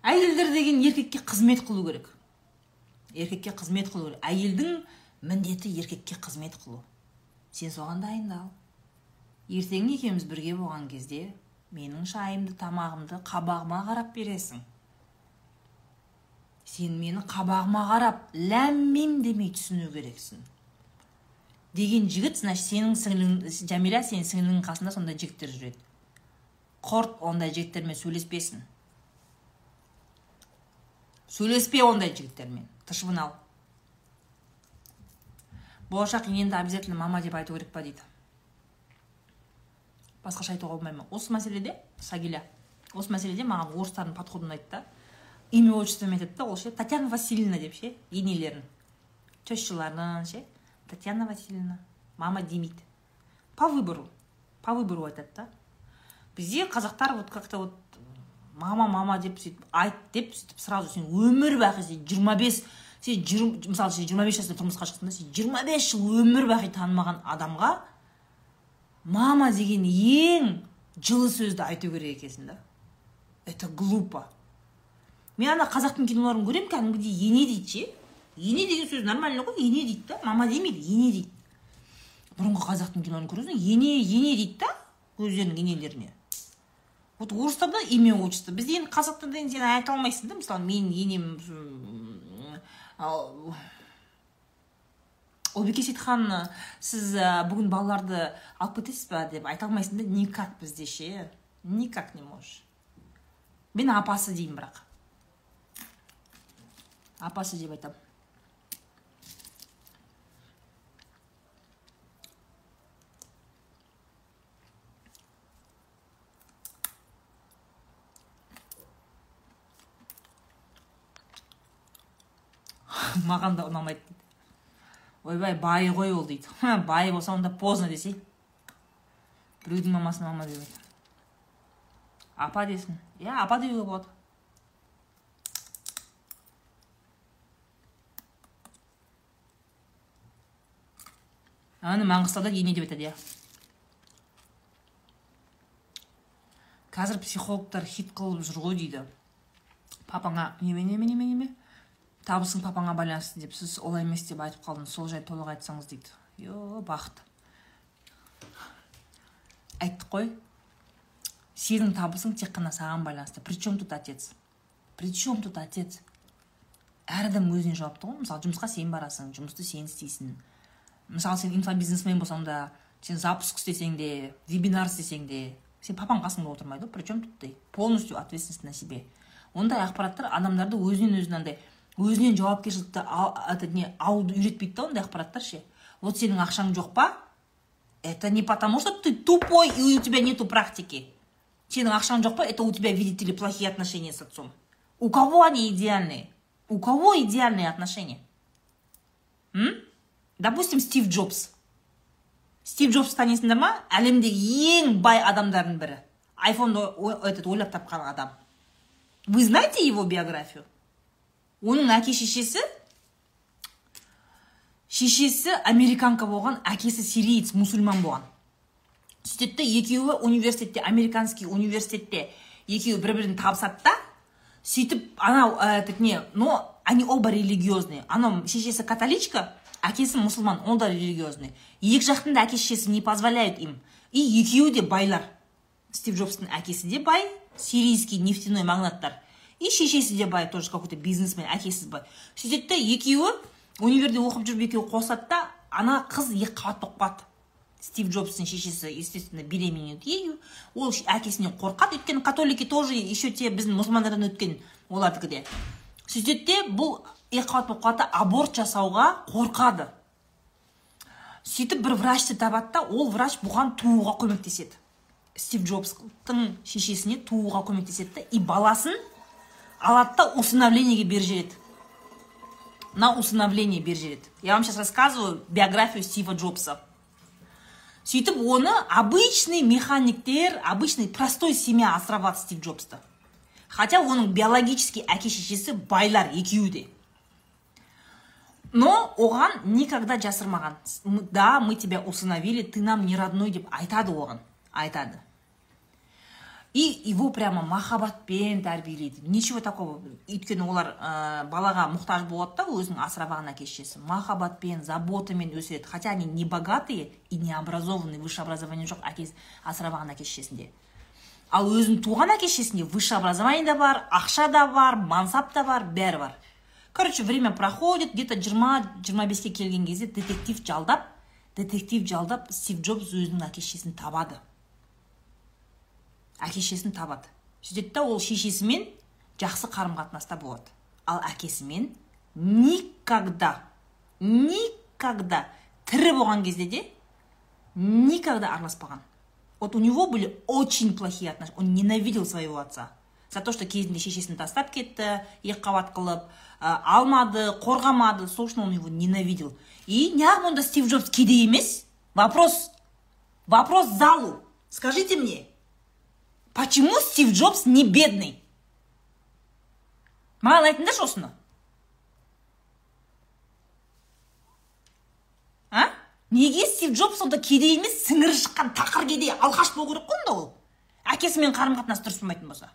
Speaker 1: әйелдер деген еркекке қызмет қылу керек. Еркекке қызмет қылу керек. Әйелдің міндеті еркекке қызмет қылу. Сен соған дайындал. Ертең екеуміз бірге болған кезде менің шайымды тамағымды қабағыма қарап бересің. Сен мені қабағыма қарап ләм демей түсіну керексің. Деген жігіт значит сенің сіңлің жәмила сенің сіңліңнің қасында сондай жігіттер жүреді. Құрт ондай жігіттермен сөйлеспесін. Сөйлеспе ондай жігіттермен тышыбын ал. Болашақ енеңді обязательно мама деп айту керек па дейді. Басқаша айтуға болмай ма? Осы мәселеде сагиля осы мәселеде маған орыстардың подходын ұнайды да имя отчествомен айтады да ол ше татьяна васильевна деп ше енелерін тещаларын ше татьяна васильевна мама демейді по выбору по выбору айтады да. Бізде қазақтар вот как то вот мама мама деп сөйтіп айт деп сөйтіп сразу сен өмір бақи сен жиырма бес сен мысалы сен жиырма бес жаста тұрмысқа шықтың да сен жиырма бес жыл өмір бақи танымаған адамға мама деген ең жылы сөзді айту керек екенсің да. Это глупо. Мен ана қазақтың киноларын көремін кәдімгідей ене дейді ше ене деген сөз нормально ғой ене дейді да мама демейді ене дейді бұрынғы қазақтың киноларын көресің ене ене дейді да өздерінің енелеріне вот орыстарда имя отчество бізде енді қазақтарда енді сен айта алмайсың да мысалы менің енем ұлбике сейітхан сіз бүгін балаларды алып кетесіз ба деп айта алмайсың да никак бізде ше никак не можешь мен апасы деймін бірақ апасы деп айтамын маған да ұнамайды дейді ойбай бай ғой ол дейді бай болса онда поздно десе біреудің мамасына мама демейді апа десін иә апа деуге болады ана маңғыстауда ене деп айтады иә. Қазір психологтар хит қылып жүр ғой дейді. Папаңа неме неме неме неме? Табысың папаңа байланысты деп сіз олай емес деп айтып қалдыңыз сол жайды толық айтсаңыз дейді. Е бақыт. Айттық қой. Сенің табысың тек қана саған байланысты. При чем тут отец? При чем тут отец? Әр адам өзіне жауапты ғой. Мысалы жұмысқа сен барасың жұмысты сен істейсің. Мысалы сен инфобизнесмен болсаң да сен запуск істесең де вебинар істесең де сен папаң қасыңда отырмайды ғой при чем тут ты полностью ответственность на себе ондай ақпараттар адамдарды өзінен өзіне андай өзінен жауапкершілікті это не алуды үйретпейді да ондай ақпараттар ше вот сенің ақшаң жоқ па? Это не потому что ты тупой и у тебя нету практики. Сенің ақшаң жоқ па? Это у тебя видите ли плохие отношения с отцом. У кого они идеальные? У кого идеальные отношения? Допустим стив джобс. Стив джобс танисыңдар ма? Әлемдегі ең бай адамдардың бірі. Айфонды этот ойлап тапқан адам. Вы знаете его биографию? Оның әке шешесі? Шешесі американка болған әкесі сириец мұсылман болған. Сөйтеді екеуі университетте американский университетте екеуі бір бірін табысады да. Сөйтіп анау этот не но они оба религиозные. Анау шешесі католичка әкесі мұсылман ол да религиозный екі жақтың да әке шешесі не позволяют им? И екеуі де байлар. Стив джобстың әкесі де бай сирийский нефтяной магнаттар. И шешесі де бай тоже какой то бизнесмен әкесі бай. Сөйтеді да екеуі универде оқып жүріп екеуі қосады да ана қыз екі қабат болып қалады. Стив джобстың шешесі естественно беременеет ею ол әкесінен қорқады. Өйткені католики тоже еще те біздің мұсылмандардан өткен олардікі де сөйтеді де бұл қабат болып қалады аборт жасауға қорқады. Сөйтіп бір врачты табады да ол врач бұған тууға көмектеседі. Стив джобстың шешесіне тууға көмектеседі да и баласын алады да усыновлениеге беріп жібереді на усыновление беріп жібереді я вам сейчас рассказываю биографию стива джобса. Сөйтіп оны обычный механиктер обычный простой семья асырап стив джобсты. Хотя оның биологический әке шешесі байлар екеуі де. Но оған никогда жасырмаған. Да мы тебя усыновили ты нам не родной деп айтады оған. Айтады. И его прямо махаббатпен тәрбиелейді. Ничего такого. Өйткені олар ә, балаға мұқтаж болады да өзінің асырап алған әке шешесі махаббатпен заботамен өсіреді. Хотя они не богатые и не образованные высшее образование жоқ әкесі асырап алған әке шешесінде ал өзінің туған әке шешесінде высшее образование да бар ақша да бар мансап та бар бәрі бар. Короче время проходит где то жиырма жиырма беске келген кезде детектив жалдап детектив жалдап стив джобс өзінің әке шешесін табады. Әке шешесін табады. Сөйтеді да ол шешесімен жақсы қарым қатынаста болады. Ал әкесімен никогда никогда тірі болған кезде де никогда араласпаған. Вот у него были очень плохие отношения он ненавидел своего отца. За то что кезінде шешесін тастап кетті екі қабат қылып ә, алмады қорғамады сол үшін он его ненавидел. И неғып онда стив джобс кедей емес? Вопрос вопрос залу. Скажите мне почему стив джобс не бедный? Маған айтыңдаршы осыны. А? Неге стив джобс сонда кедей емес сіңірі шыққан тақыр кедей алқаш болу керек қой онда ол? Әкесімен қарым қатынасы дұрыс болмайтын болса.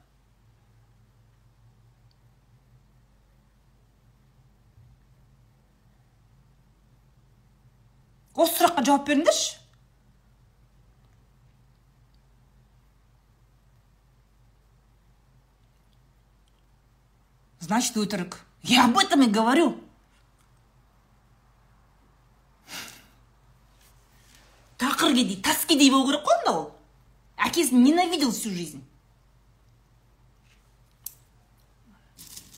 Speaker 1: Осы сұраққа жауап беріңдерші значит өтірік я об этом и говорю. Тақыр кедей тас кедей болу керек қой онда ол әкесін ненавидел всю жизнь.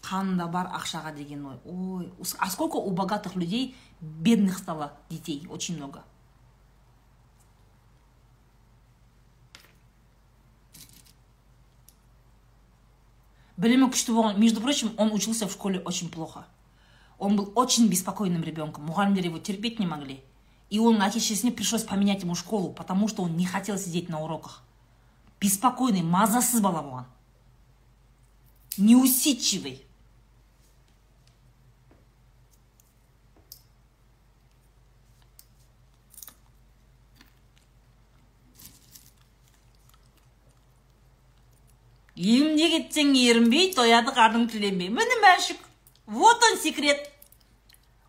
Speaker 1: қанында бар ақшаға деген ой ой а сколько у богатых людей бедных стало детей очень много білімі күшті болған между прочим он учился в школе очень плохо он был очень беспокойным ребенком мұғалімдер его терпеть не могли и он әке шешесіне пришлось поменять ему школу потому что он не хотел сидеть на уроках беспокойный мазасыз бала болған неусидчивый Емде кетсең ерінбей тояды қарның тіленбей міне мәшік вот он секрет.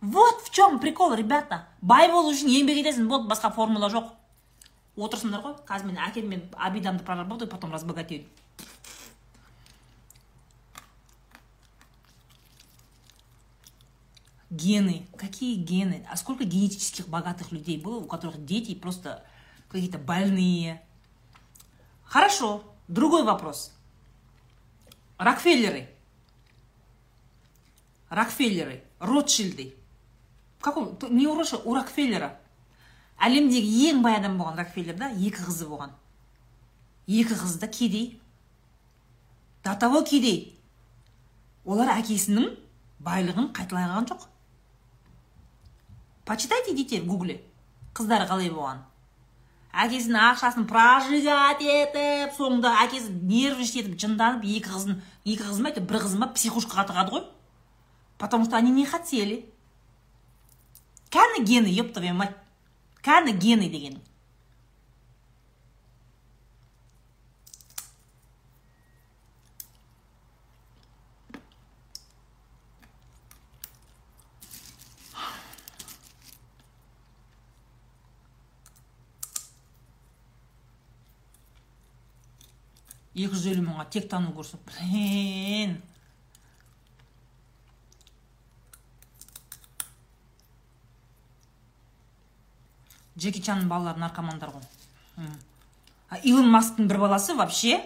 Speaker 1: Вот в чем прикол ребята. Бай болу үшін еңбек етесің вот басқа формула жоқ. Отырсыңдар ғой қазір мен әкеммен обидамды проработаю потом разбогатею. Гены. Какие гены? А сколько генетических богатых людей было у которых дети просто какие-то больные? Хорошо другой вопрос. Рокфеллеры. Рокфеллеры. Ротшильды. Каком? Не у у рокфеллера. Әлемдегі ең бай адам болған рокфеллер да? Екі қызы болған. Екі қызы да кедей. До того кедей. Олар әкесінің байлығын қайталай жоқ. Почитайте в гугле. Қыздары қалай болған? Әкесінің ақшасын прожигать етіп соңында әкесі нервничать етіп жынданып екі қызын екі қызын ба бір қызын ба психушкаға тығады ғой. Потому что они не хотели. Кәні гены еп твою мать? Кәні гены деген. Екі жүз елу мыңға тек курсы. Блин. Джеки чанның балалары наркомандар ғой. Илон масктың бір баласы вообще?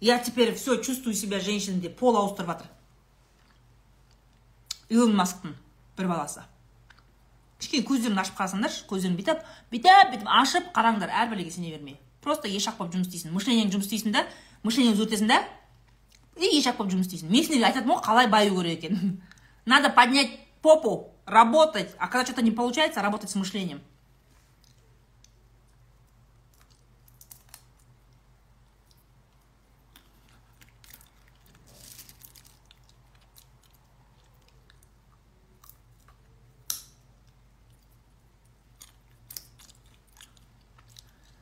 Speaker 1: Я теперь все чувствую себя женщиной деп пол ауыстырып жатыр илон масктың бір баласы. Кішкене көздерін ашып қарасаңдаршы көздерін бүйтіп бүйтіп бүйтіп ашып қараңдар әр бәлеге сене бермей. Просто ешақ болып жұмыс істейсің мышлениең жұмыс істейсің да? Мышлениең өзгертесің да? И ешақ болып жұмыс істейсің мен сендерге айтатынмын ғой қалай баю керек екенін надо поднять попу работать. А когда что то не получается работать с мышлением.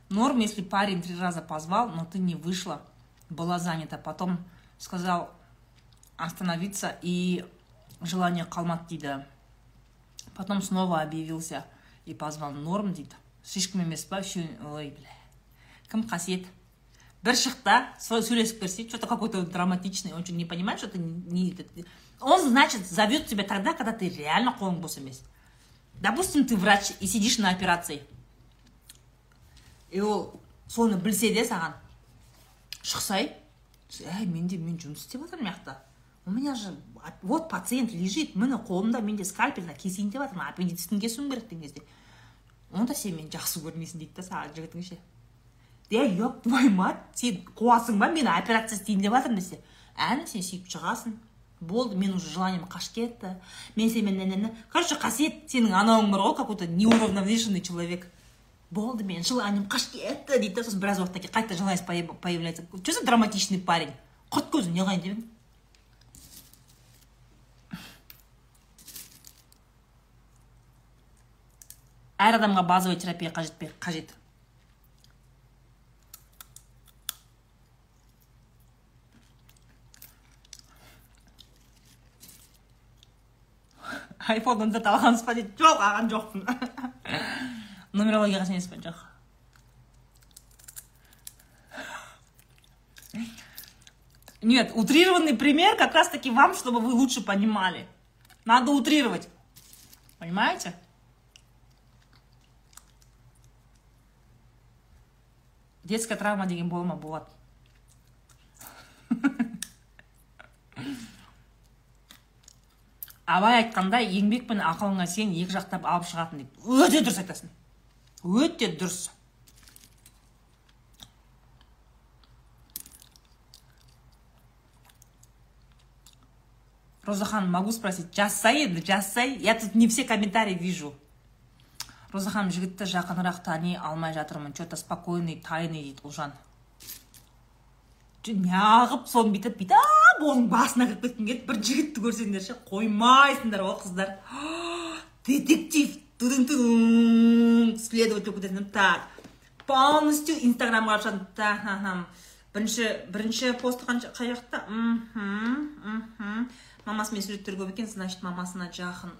Speaker 1: Норм, если парень три раза позвал, но ты не вышла, была занята. Потом сказал остановиться и желание қалмады дейді. Потом снова объявился и позвал норм дейді. Слишком емес па ой бля кім қасиет бір шықта сөйлесіп берсе что то какой то драматичный он что не понимает что то не он значит зовет тебя тогда когда ты реально қолың бос емес допустим ты врач и сидишь на операции И ол соны білсе де саған шықсай әй менде мен жұмыс істеп жатырмын мына жақта у меня же вот пациент лежит міне қолымда менде скальпельно кесейін деп жатырмын аппендицитін кесуім керек деген кезде онда сен мені жақсы көрмейсің дейді да саған жігітің ше е еп твою мать сен қуасың ба мені операция істейін деп жатырмын десе. Әне сен сөйтіп шығасың болды мен уже желанием қашып кетті мен сенімен короче қасиет сенің анауың бар ғой какой то неуравновешенный человек болды мен желанием қашып кетті дейді да сосын біраз уақыттан кейін қайта желаниесі появляется. Че за драматичный парень? Құрт көзін не қылайын деп едің әр адамға базовый терапия қажет пе? Қажет. Он төрт алғансыз ба дейді? Жоқ алған жоқпын. нумерологияға сенесіз ба жоқ Нет, утрированный пример как раз-таки вам, чтобы вы лучше понимали. Надо утрировать. Понимаете? детская травма деген бола ма болады абай айтқандай еңбек пен ақылыңа сен екі жақтап алып шығатын дейді өте дұрыс айтасың өте дұрыс. Роза ханым могу спросить? Жазсай енді жазсай я тут не все комментарии вижу. Роза ханым жігітті жақынырақ тани алмай жатырмын. Че то спокойный тайный дейді ұлжан. Неғып соны бүйтіп бүйтіп оның басына кіріп кеткім келеді бір жігітті көрсеңдер ше қоймайсыңдар ғой қыздар. [GASPS] Детектив. Следователь кетесің так. Полностью инстаграмға ашатын так бірінші бірінші посты қай жақта? Мамасымен суреттер көп екен значит мамасына жақын.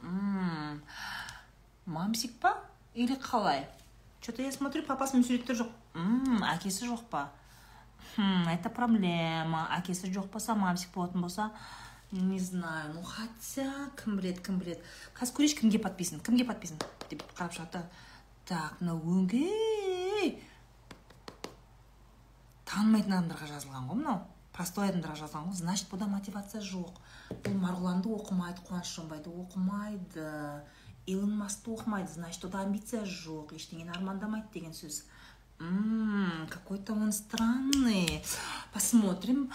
Speaker 1: Мамсик па? Или қалай? Че то я смотрю папасымен суреттер жоқ. Әкесі жоқ па? Это проблема. Әкесі жоқ болса мамсик болатын болса не знаю ну хотя кім біледі кім біледі қазір көрейінші кімге подписан кімге подписан. Деп қарап шығады так мынау өңкей танымайтын адамдарға жазылған ғой мынау простой адамдарға жазылған ғой значит бұда мотивация жоқ бұл марғұланды оқымайды қуаныш жонбайды оқымайды илон маскты оқымайды значит ода амбиция жоқ ештеңені армандамайды деген сөз мм какой то он странный. Посмотрим.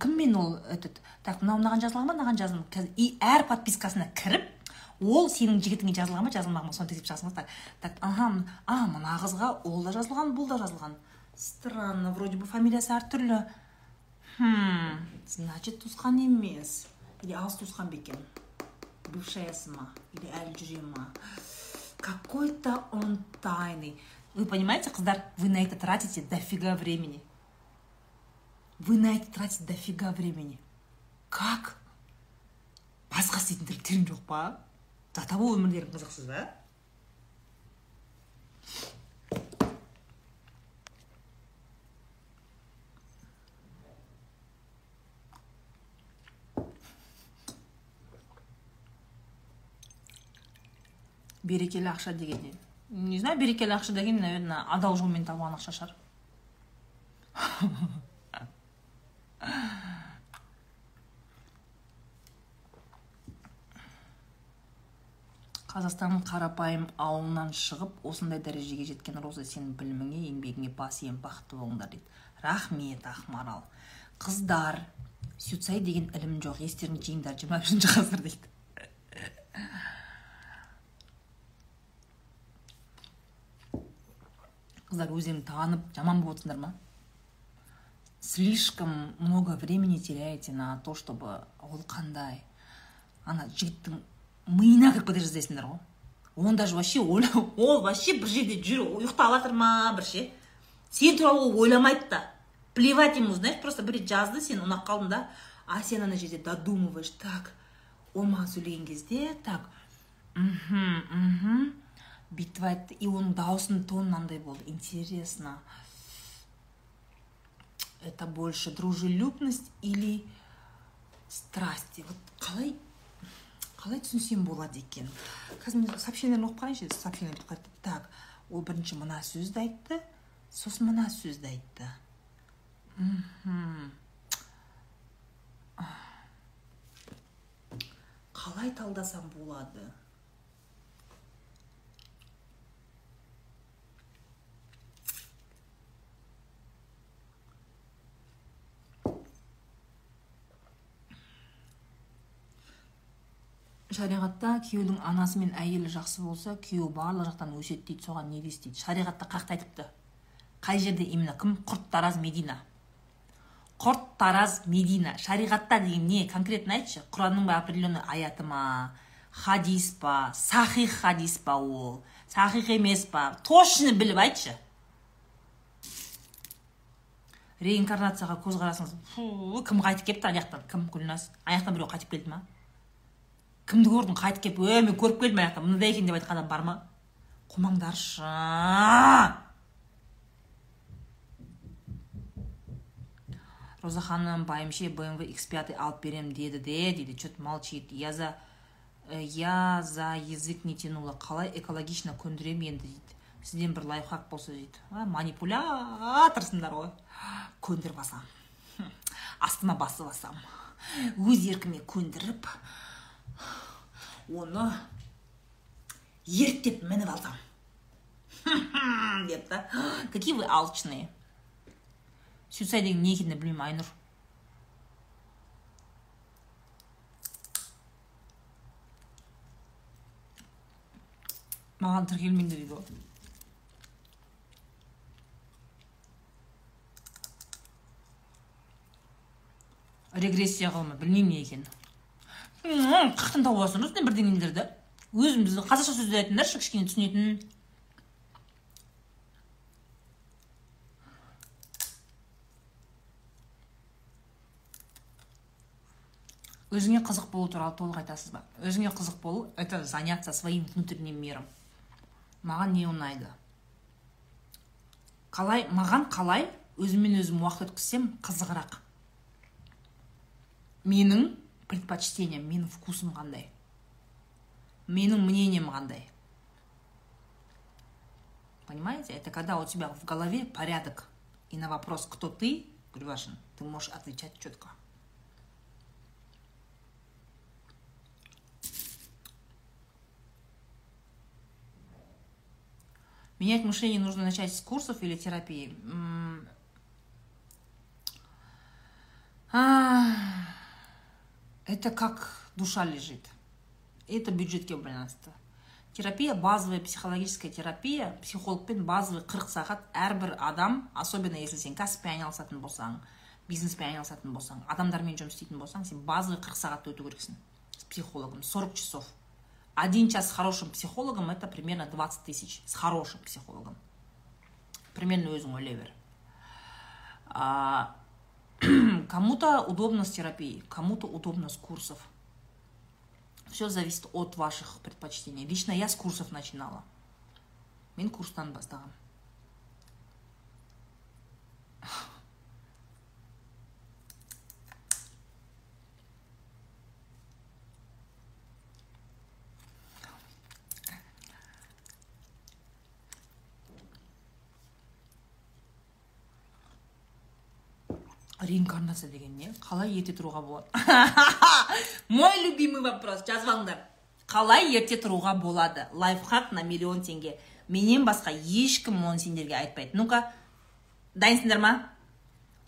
Speaker 1: Кіммен ол этот. Так мынау мынаған жазылған ба? Мынаған жазылған и әр подпискасына кіріп ол сенің жігітіңе жазылған ба? Жазылмаған ба? Соны тексеріп шығасың так ага а мына қызға ол да жазылған бұл да жазылған. Странно вроде бы фамилиясы әртүрлі хм значит туысқан емес. Или алыс туысқан ба екен? Бывшаясы ма? Или әлі жүре ма? Какой то он тайный. Вы понимаете қыздар вы на это тратите дофига времени. Вы на это тратите дофига времени. Как? Басқа істейтін тірліктерің жоқ па? За того өмірлерің қызықсыз ба? Берекелі ақша деген не знаю берекелі ақша деген наверное адал жолмен табылған ақша шығар. Қазақстанның қарапайым ауылынан шығып осындай дәрежеге жеткен роза сенің біліміңе еңбегіңе бас ием бақытты болыңдар дейді. Рахмет ақмарал. Қыздар сюцай деген ілім жоқ естеріңді жиыңдар жиырма бірінші ғасыр дейді. Қыздар өздерің танып жаман болып отырсыңдар ма слишком много времени теряете на то чтобы ол қандай ана жігіттің миына кіріп кете жаздайсыңдар ғой он даже вообще ол вообще бір жерде жүр ұйықтап жатыр ма бір ше. Сен туралы ол ойламайды да. Плевать ему знаешь просто бір рет жазды сен ұнап қалдың да. А сен ана жерде додумываешь так ол маған сөйлеген кезде так мхм мхм бүйтіп айтты и оның даусының тоны мынандай болды интересно. Это больше дружелюбность или страсти? Вот қалай қалай түсінсем болады екен? Қазір мен сообщениелерін оқып қарайыншы сообщение так ол бірінші мына сөзді айтты сосын мына сөзді айтты. Қалай талдасам болады? Шариғатта күйеудің анасы мен әйелі жақсы болса күйеуі барлық жақтан өседі дейді соған не дейсіз дейді. Шариғатта қаяқта айтыпты? Қай жерде именно? Кім? Құрт тараз медина. Құрт тараз медина. Шариғатта деген не? Конкретно айтшы. Құранның ба определенный аяты ма? Хадис па? Сахих хадис па ол? Сахих емес па? Точно біліп айтшы. Реинкарнацияға көзқарасыңыз кім қайтып келіпті ана жақтан кім? Гүлназ. Ана жақтан біреу қайтып келді ма? Кімді көрдің? Қайтып келіп е мен көріп келдім ана жақта мынандай екен деп айтқан адам бар ма? Қумаңдаршы. Роза ханым байымше бмв x 5 алып берем деді де дейді че то молчит. Я за я за язык не тянула. Қалай экологично көндірем енді? дейді. Сізден бір лайфхак болса дейді. А, манипуляторсыңдар ғой. Көндіріп алсам астыма басып алсам өз еркіме көндіріп оны ерттеп мініп алсам. Деп та. Какие вы алчные. Сюсай деген не екенін білмеймін айнұр. Маған тіркелмеңдер дейді ғой. Регрессия ғылымы білмеймін не екенін. Қаяқтан тауып аласыңдар осындай бірдеңелерді өзімізді қазақша сөздер айтыңдаршы кішкене түсінетін. Өзіңе қызық болу туралы толық айтасыз ба? Өзіңе қызық болу это заняться своим внутренним миром. Маған не ұнайды? Қалай маған қалай өзіммен өзім уақыт өткізсем қызығырақ. Менің предпочтением менің вкусым қандай? Менің мнением қандай? Понимаете? Это когда у тебя в голове порядок и на вопрос кто ты Гульвашин ты можешь отвечать четко. Менять мышление нужно начать с курсов или терапии? А, это как душа лежит. Это бюджетке байланысты терапия базовая психологическая терапия психологпен базовый 40 сағат әрбір адам особенно если сен кәсіппен айналысатын болсаң бизнеспен айналысатын болсаң адамдармен жұмыс істейтін болсаң сен базовый 40 сағатты өту керексің с психологом. 40 часов. Один час с хорошим психологом это примерно 20 тысяч с хорошим психологом. Примерно өзің ойлай бер. [CLEARS THROAT] Кому-то удобно с терапией, кому-то удобно с курсов. Все зависит от ваших предпочтений. Лично я с курсов начинала. Мен курстан бастағам реинкарнация деген не? Қалай ерте тұруға болады? [LAUGHS] Мой любимый вопрос жазып алыңдар қалай ерте тұруға болады? Лайфхак на миллион теңге. Менен басқа ешкім оны сендерге айтпайды. Ну ка дайынсыңдар ма?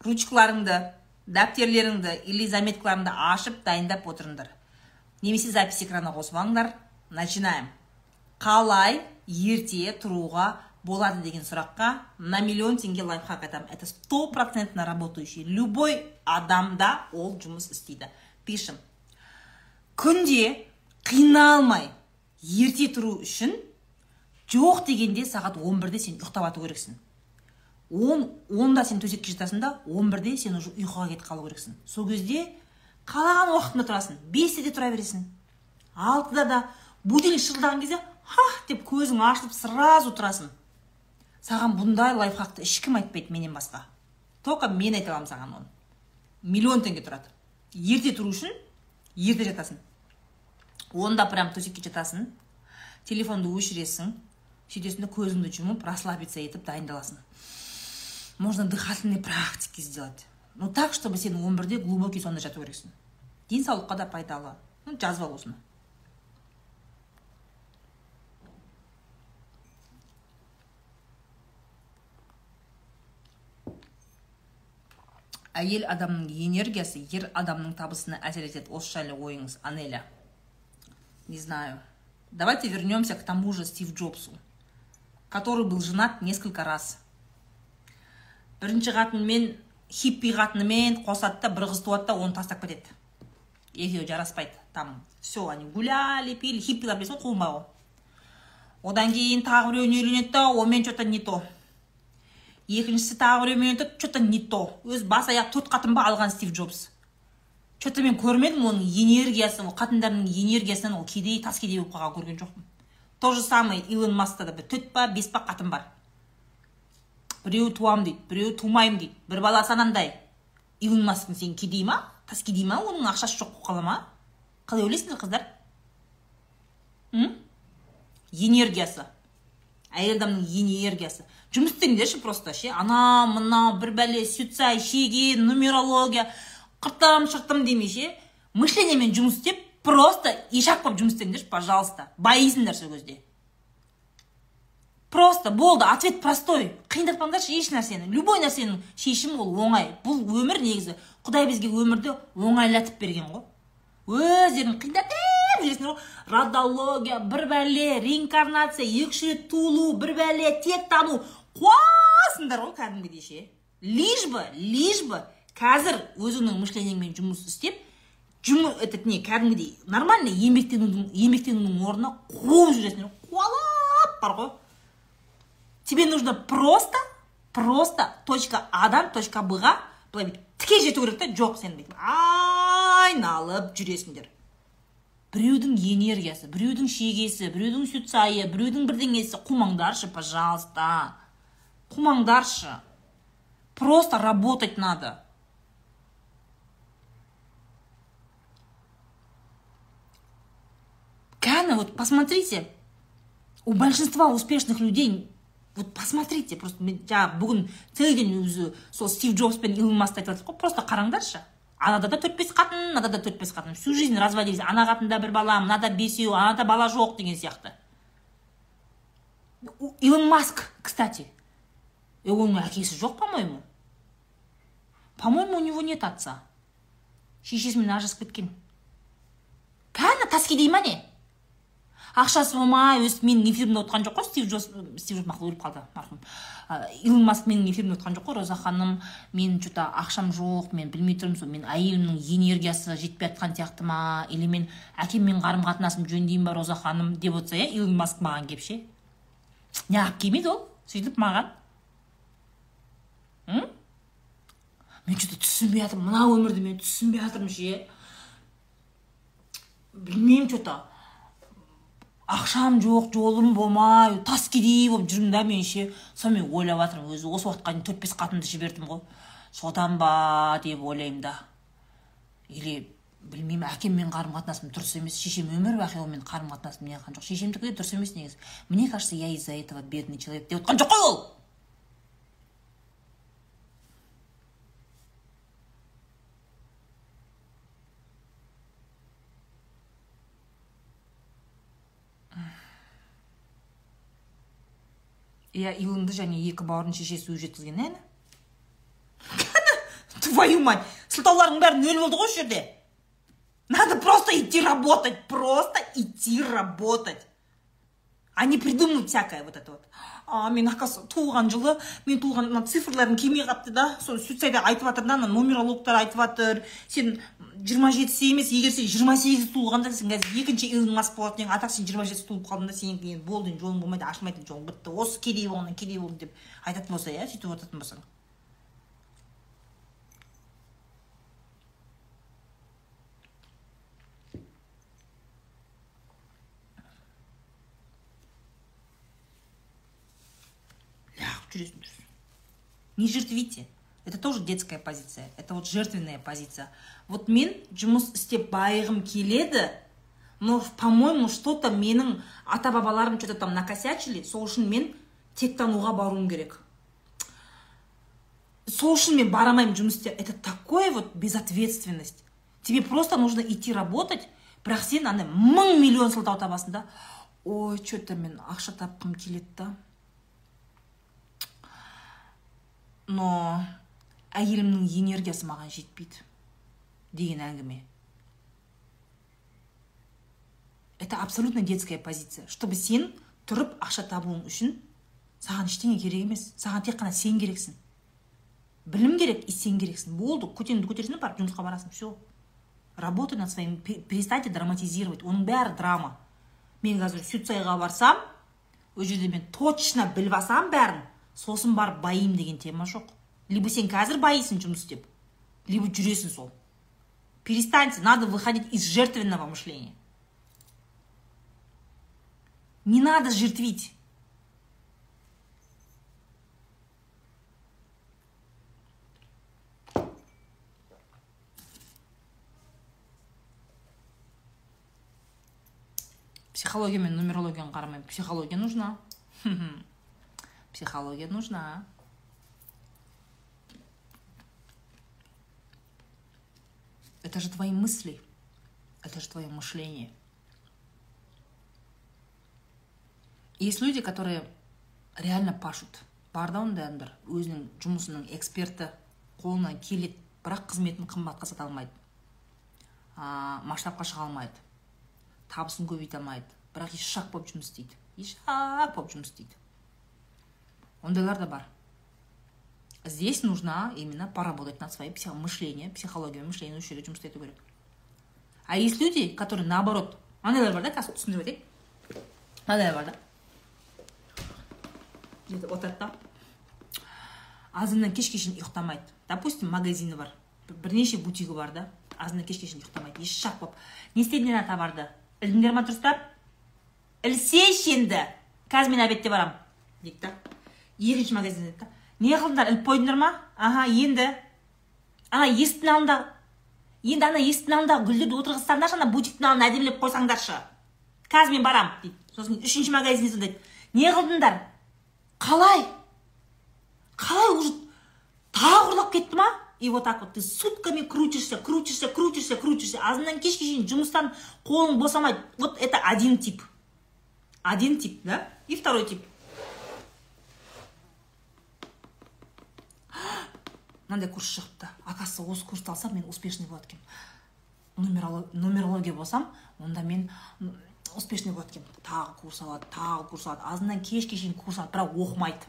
Speaker 1: Ручкаларыңды дәптерлеріңді или заметкаларыңды ашып дайындап отырыңдар. Немесе запись экрана қосып алыңдар. Начинаем. Қалай ерте тұруға болады деген сұраққа на миллион теңге лайфхак айтамын. Это стопроцентно работающий. Любой адамда ол жұмыс істейді. Пишем. Күнде қиналмай ерте тұру үшін жоқ дегенде сағат 11-де сен ұйықтап жату керексің. Он онда сен төсекке жатасың да он бірде сен уже ұйқыға кетіп қалу керексің. Сол кезде қалаған уақытында тұрасың. бесте де тұра бересің. алтыда да будильник шырылдаған кезде хах деп көзің ашылып сразу тұрасың. Саған бұндай лайфхакты ешкім айтпайды менен басқа. Только мен айта аламын саған оны. Миллион теңге тұрады. Ерте тұру үшін ерте жатасың. Онда прям төсекке жатасың телефонды өшіресің сөйтесің көзіңді жұмып расслабиться етіп дайындаласың. Можно дыхательные практики сделать. Ну так чтобы сен он бірде глубокий сонда жату керексің. Денсаулыққа да пайдалы. Ну жазып ал осыны әйел адамның энергиясы ер адамның табысына әсер етеді. Осы жайлы ойыңыз анеля. Не знаю. Давайте вернемся к тому же стив джобсу который был женат несколько раз. Бірінші қатынымен хиппи қатынымен қосады да бір қыз туады да оны тастап кетеді. Екеуі жараспайды там все они гуляли пили хиппилар білесің ғой қуынбай ғой одан кейін тағы біреуіне үйленеді да онымен че то не то. Екіншісі тағы біреумен өтіп че то не то өзі бас аяқ төрт қатын ба алған стив джобс. Че то мен көрмедім оның энергиясы ол қатындардың энергиясынан ол кедей тас кедей болып қалған көрген жоқпын то же самое илон маскта да бір төрт па бес па қатын бар. Біреуі туамын дейді біреуі тумаймын дейді бір баласы анандай илон масктың сен кедей ма? Тас кедей ма? Оның ақшасы жоқ болып қала ма? Қалай ойлайсыңдар қыздар? М? Энергиясы. Әйел адамның энергиясы. Жұмыс істеңдерші просто ше. Ана мына бір бәле сюцай шеген нумерология қыртым шыртым демей ше. Мышлениемен жұмыс істеп просто ишак болып жұмыс істеңдерші пожалуйста. Байисыңдар сол кезде. Просто болды ответ простой. Қиындатпаңдаршы еш нәрсені. Любой нәрсенің шешімі ол оңай. Бұл өмір негізі. Құдай бізге өмірді оңайлатып берген ғой. Өздерің қиындатып жүресіңдер ғой. Радология бір бәле реинкарнация екі үш рет туылу бір бәле тек тану. Қуасыңдар ғой кәдімгідей ше. Лишь бы лишь бы қазір өзіңнің мышленияңмен жұмыс істеп жұмыс этот не кәдімгідей нормальный еңбектенудің еңбектенудің орнына қуып жүресіңдер қуалап бар ғой. Тебе нужно просто просто точка адан точка бға былай тіке жету керек та жоқ сен бүйтіп айналып жүресіңдер. Біреудің энергиясы біреудің шегесі біреудің сүт сайы біреудің бірдеңесі қумаңдаршы пожалуйста. Қумаңдаршы. Просто работать надо. Кәні, вот посмотрите, у большинства успешных людей вот посмотрите просто мен жаңағы бүгін целый день өзі сол стив джобс пен илон маскты айтып жатыр ғой просто қараңдаршы. Анада да төрт бес қатын мынада да төрт бес қатын. Всю жизнь разводились. Ана қатында бір бала мынада бесеу анада бала жоқ деген сияқты. Илон маск кстати. Оның әкесі жоқ по моему по моему у него нет отца. Шешесімен ажырасып кеткен. Кәні таскедей ма не? Ақшасы болмай өстіп менің эфирімде отырған жоқ қой стив джобс стив джобс өліп қалды марқұм илон маск менің эфирімде отырған жоқ қой роза ханым. Мен че то ақшам жоқ мен білмей тұрмын сол мен әйелімнің энергиясы жетпей жатқан сияқты ма? Или мен әкеммен қарым қатынасым жөндеймін ба роза ханым деп отырса иә илон маск маған келіп ше? Неғып келмейді ол сөйтіп маған. Мен че то түсінбей жатырмын мына өмірді мен түсінбей жатырмын ше? Білмеймін че то ақшам жоқ жолым болмай тас кедей болып жүрмін да мен ше. Сонымен ойлап жатырмын өзі осы уақытқа дейін төрт бес қатынды жібердім ғой. Содан ба деп ойлаймын да. Или білмеймін әкеммен қарым қатынасым дұрыс емес шешем өмір бақи онымен қарым қатынасым неғылған жоқ. Шешемдікі де дұрыс емес негізі. Мне кажется я из за этого бедный человек деп отқан жоқ қой ол! Иә илонды және екі бауырын шешесі өзі жеткізген әні [LAUGHS] твою мать! Сылтауларыңның бәрі нөл болды ғой осы жерде. Надо просто идти работать просто идти работать. А не придумывать всякое вот это вот. А мен оказывается туылған жылы мен туылған мына цифрларым келмей қалыпты да. Сол сөйтсайда айтып жатыр да ана нумерологтар айтып жатыр. Сен жиырма жетісі емес егер сен жиырма сегізі туылғанда сен қазір екінші илон маск болатын едің а так сен жиырма жетісі туылып қалдың да сенікі енді болды жолың болмайды ашылмайды жолың. Бітті осы кедей болғаннан кедей болдың деп айтатын болса иә сөйтіп отыратын болсаң. Жүресіңдер не жертвите. Это тоже детская позиция. Это вот жертвенная позиция. Вот мен жұмыс істеп байығым келеді но по моему что то менің ата бабаларым что то там накосячили сол үшін мен тек тануға баруым керек. Сол үшін мен бара алмаймын это такое вот безответственность. Тебе просто нужно идти работать бірақ сен андай мың миллион сылтау табасың да. Ой че то мен ақша тапқым келеді да. Но әйелімнің энергиясы маған жетпейді деген әңгіме. Это абсолютно детская позиция. Чтобы сен тұрып ақша табуың үшін саған ештеңе керек емес. Саған тек қана сен керексің. Білім керек и сен керексің. Болды көтеңді көтерсің барып жұмысқа барасың все работай над своим перестаньте драматизировать. Оның бәрі драма. Мен қазір сюцайға барсам ол жерде мен точно біліп алсам бәрін. Сосын барып байимын деген тема жоқ. Либо сен қазір байисың жұмыс істеп либо жүресің сол. Перестаньте надо выходить из жертвенного мышления. Не надо жертвить. Психология мен нумерологияны қарамаймын психология нужна. Психология нужна. Это же твои мысли. Это же твое мышление. Есть люди которые реально пашут. Бар да ондай адамдар өзінің жұмысының эксперті қолынан келеді. Бірақ қызметін қымбатқа сата алмайды. Масштабқа шыға алмайды. Табысын көбейте алмайды. Бірақ ешақ болып жұмыс істейді. Ешақ болып жұмыс істейді. Ондайлар да бар. Здесь нужно именно поработать над своим мышлением психологией мышления осы жерде жұмыс істету керек а есть люди которые наоборот андайлар бар да қазір түсіндіріп айтайын андайлар бар да отырады да азаннан кешке шейін ұйықтамайды. Допустим магазині бар бірнеше бутигі бар да. Азаннан кешке шейін ұйықтамайды еш шақ болып не істедіңдер ана товарды ілдіңдер ма дұрыстап ілсейші енді қазір мен обедте барамын дейді да. Екінші магазин дейді да не қылдыңдар іліп қойдыңдар ма аха енді ана есіктің алдында енді ана есіктің алдындағы гүлдерді отырғызсаңдаршы ана бутиктің алдына әдемілеп қойсаңдаршы қазір мен барамын дейді сосын үшінші магазин звондайды не қылдыңдар қалай қалай уже тағы ұрлап кетті ма и вот так вот ты сутками крутишься крутишься крутишься крутишься азаннан кешке шейін жұмыстан қолың босамайды вот это один тип один тип да и второй тип мынандай курс шығыпты оказывается осы курсты алсам мен успешный болады екенмін. Нумерология болсам онда мен успешный болады екенмін. Тағы курс алады тағы курс алады. Азаннан кешке шейін курс алады бірақ оқымайды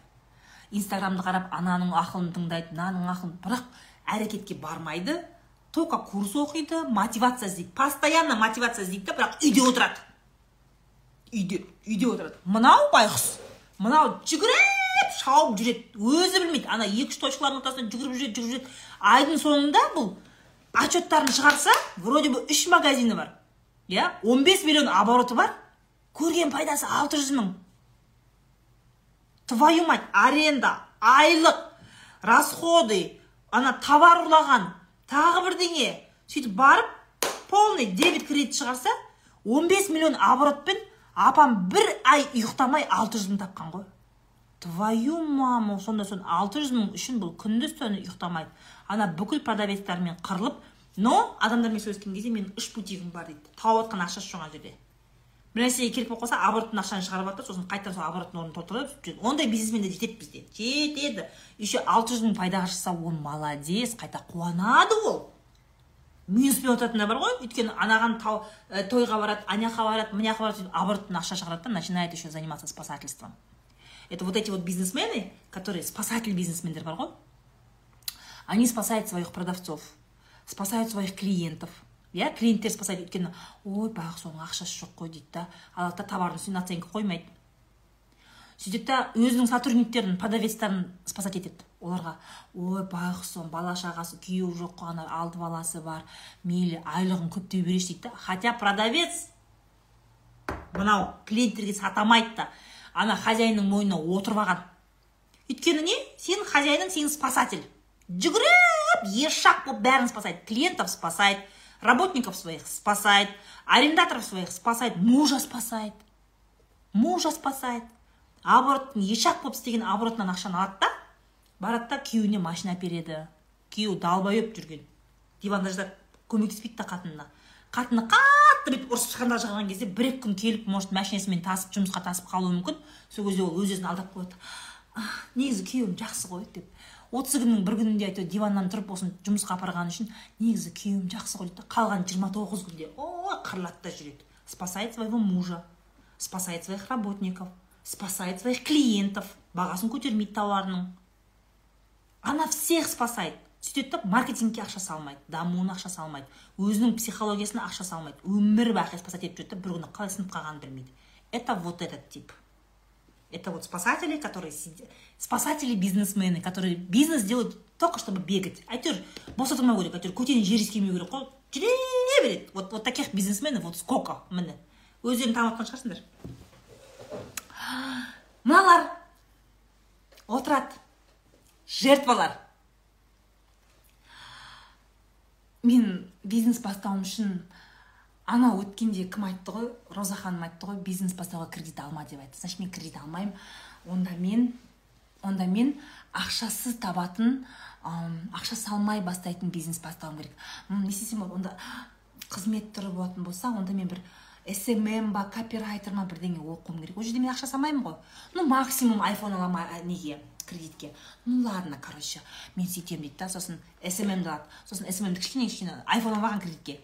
Speaker 1: инстаграмды қарап ананың ақылын тыңдайды мынаның ақылын. Бірақ әрекетке бармайды только курс оқиды мотивация іздейді. Постоянно мотивация іздейді да бірақ үйде отырады. Үйде үйде отырады. Мынау байғұс мынау жүгіріп шауып жүреді. Өзі білмейді. Ана екі үш точкалардың ортасынан жүгіріп жүреді жүгіріп жүреді. Айдың соңында бұл отчеттарын шығарса вроде бы үш магазині бар. Иә он бес миллион обороты бар. Көрген пайдасы алты жүз мың. Твою мать аренда айлық расходы ана товар ұрлаған тағы бірдеңе. Сөйтіп барып полный дебет кредит шығарса 15 миллион оборотпен апам бір ай ұйықтамай 600 мың тапқан ғой. Твою маму сонда сон 600 мың үшін бұл күндіз түні ұйықтамайды. Ана бүкіл продавецтермен қырылып но адамдармен сөйлескен кезде менің үш бутигім бар дейді. Тауып жатқан ақшасы жоқ ана жерде. Бір нәрсеге керек болып қалса оборотный ақшаны шығарып жатыр сосын қайтадан сол оборотный орнын толтырып ондай бизнесмен де жетеді бізде. Жетеді. Еще алты жүз мың пайдаға шықса ол молодец қайта қуанады ол. Минуспен отыратындар бар ғой. Өйткені анаған тау, ә, тойға барады ана жаққа барады мына жаққа барады сөйтіп оборотный ақша шығарады да начинает еще заниматься спасательством. Это вот эти вот бизнесмены которые спасатель бизнесмендер бар ғой они спасают своих продавцов спасают своих клиентов. Иә клиенттер спасать өйткені ой бағыс оның ақшасы жоқ қой дейді да. Алады да товардың үстіне наценка қоймайды сөйтеді да өзінің сотрудниктерін продавецтерін спасать етеді оларға. Ой байғұс соның бала шағасы күйеуі жоқ қой ана алты баласы бар мейлі айлығын көптей берейінші дейді да. Хотя продавец мынау клиенттерге сата алмайды да. Ана хозяинның мойнына отырып алған. Өйткені не? Сенің хозяиның сенің спасатель. Жүгіріп ешақ болып бәрін спасает клиентов спасает работников своих спасает, арендаторов своих спасает, мужа спасает. Мужа спасает. Оборот, ешақ болып істеген оборотынан ақшаны алады да барады да күйеуіне машина береді. Күйеуі далбайып жүрген. Диванда жатады көмектеспейді да қатынына. Қатыны қатты бүйтіп ұрысып шыққанда кезде бір екі күн келіп может машинасымен тасып жұмысқа тасып қалуы мүмкін. Сол кезде ол өз өзін алдап қояды негізі күйеуім жақсы ғой деп. отыз күннің бір күнінде әйтеуір диваннан тұрып осыны жұмысқа апарғаны үшін негізі күйеуім жақсы ғой дейді қалған жиырма тоғыз күнде о қырылады да жүреді. Спасает своего мужа спасает своих работников спасает своих клиентов бағасын көтермейді тауарының. Она всех спасает. Сөйтеді да маркетингке ақша салмайды дамуына ақша салмайды өзінің психологиясына ақша салмайды өмір бақи спасать етіп жүреді бір күні қалай сынып қалғанын білмейді. Это вот этот тип. Это вот спасатели которые сидят спасатели бизнесмены которые бизнес делают только чтобы бегать. Әйтеуір бос отырмау керек әйтеуір көтенің жер иіскемеу керек қой. Жүре береді. Вот вот таких бизнесменов вот сколько міне. Өздерің танып жатқан шығарсыңдар. Мыналар отырады. Жертвалар. Мен бизнес бастауым үшін анау өткенде кім айтты ғой? Роза ханым айтты ғой бизнес бастауға кредит алма деп айтты. Значит мен кредит алмаймын. Онда мен онда мен ақшасыз табатын әм, ақша салмай бастайтын бизнес бастауым керек. Не істесем болады онда қызмет түрі болатын болса онда мен бір смм ба копирайтер ма бірдеңе оқуым керек. Ол жерде мен ақша салмаймын ғой. Ну максимум айфон аламын неге? Кредитке. Ну ладно короче мен сөйтемін дейді да сосын сммді алады сосын сммді кішкене кішкене айфон алған кредитке.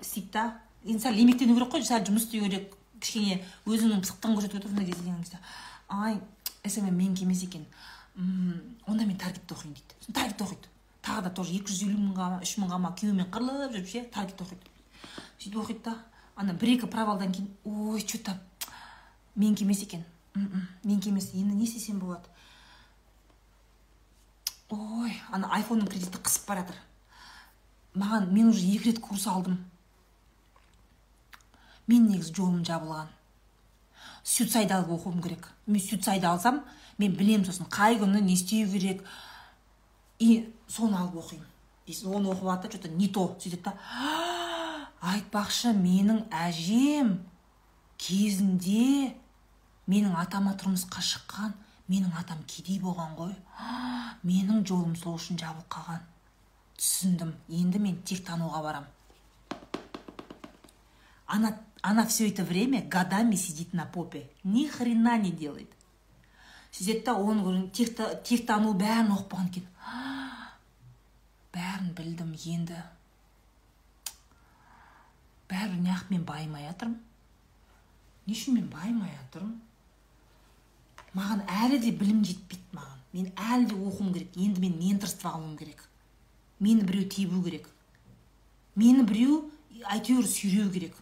Speaker 1: Істейді да. Енді сәл еңбектену керек қой сәл жұмыс істеу керек кішкене өзіңнің пысықтығын көрсету керек сондай кезде. Ай смм менікі емес екен. Онда мен таргетте оқиын дейді. Сосын таргетте оқиды. Тағы да тоже екі жүз елу мыңға ма үш мыңға ма күйеуімен қырылып жүріп ше таргетте оқиды. Сөйтіп оқиды да ана бір екі провалдан кейін ой че то менікі емес екен. Менікі емес енді не істесем болады? Ой ана айфонның кредиті қысып бара жатыр маған мен уже екі рет курс алдым. Мен негізі жолым жабылған. Сюцайды алып оқуым керек. Мен сюцайды алсам мен білемін сосын қай күні не істеу керек. И соны алып оқимын. И оны оқып алады да че то не то сөйтеді да. [GASPS] Айтпақшы менің әжем кезінде менің атама тұрмысқа шыққан менің атам кедей болған ғой. [GASPS] Менің жолым сол үшін жабылып қалған. Түсіндім. Енді мен тек тануға барам. Она, она все это время годами сидит на попе. Ни хрена не делает. Сөйтеді да оның көрін тек, та- тек тану бәрін оқып болғаннан кейін [GASPS] бәрін білдім енді. Бәрібір неғып мен байымай жатырмын не үшін мен байымай жатырмын маған әлі де білім жетпейді маған. Мен әлі де оқуым керек. Енді мен менторство алуым керек. Мені біреу тебу керек. Мені біреу әйтеуір сүйреу керек.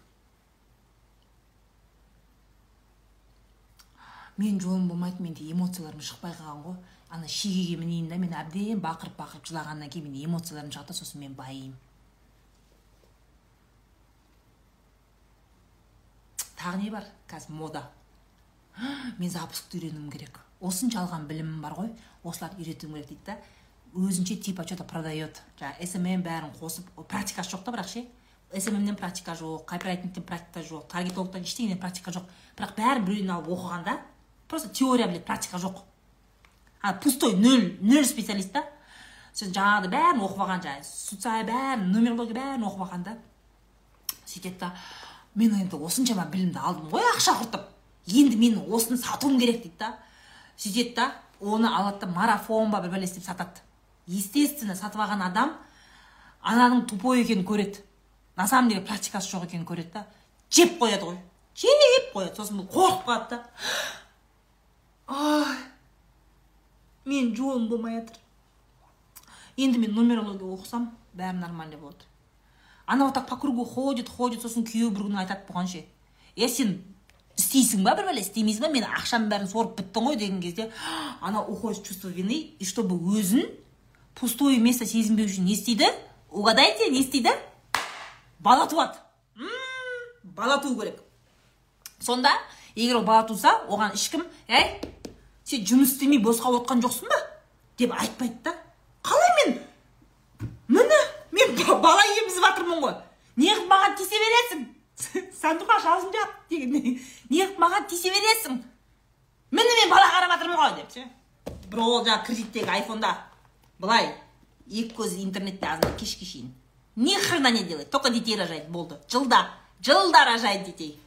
Speaker 1: Мен жолым болмайды менде эмоцияларым шықпай қалған ғой. Ана шегеге мінейін да мен әбден бақырып бақырып жылағаннан кейін менде эмоцияларым шығады сосын мен байимын. Тағы не бар? Қазір мода. Мен запускты үйренуім керек. Осынша алған білімім бар ғой. Осыларды үйретуім керек дейді да. Өзінше типа че то продает. Жаңағы смм бәрін қосып практикасы жоқ та бірақ ше? Сммнен практика жоқ копирайтингтен практика жоқ таргетологтан ештеңеден практика жоқ. Бірақ бәрін біреуден алып оқығанда просто теория біледі практика жоқ. А пустой нөл нөл специалист та. Сен жаңағыдай бәрін оқып алған жаңағы бәрін нумерология бәрін оқып алған да. Сөйтеді да мен енді осыншама білімді алдым ғой ақша құртып. Енді мен осыны сатуым керек дейді да. Сөйтеді да оны алады да марафон ба бір істеп сатады. Естественно сатып алған адам ананың тупой екенін көреді. На самом деле практикасы жоқ екенін көреді да. Жеп қояды ғой. Жеп қояды. Сосын бұл қорқып қалады да. Ай мен жолым болмай жатыр енді мен нумерология оқысам бәрі нормально болады. Она вот так по кругу ходит ходит сосын күйеуі бір күні айтады бұған ше. Е сен істейсің ба бір бәле? істемейсің ба? мен ақшамның бәрін сорып біттің ғой деген кезде она уходит чувство вины и чтобы өзін пустое место сезінбеу үшін не істейді? Угадайте не істейді? Бала туады. Бала туу керек. Сонда егер ол бала туса оған ешкім әй сен жұмыс істемей босқа отқан жоқсың ба? деп айтпайды да қалай мен міне мен ба- бала емізіп жатырмын ғой неғып маған тиісе бересің сандуғаш аузын жап деген неғып маған тиісе бересің міне мен бала қарап жатырмын ғой деп ше бір ол жаңағы кредиттегі айфонда. Былай екі көзі интернетте азында кешке шейін ни хрена не делает только детей рожает болды. Жылда жылда рожает детей.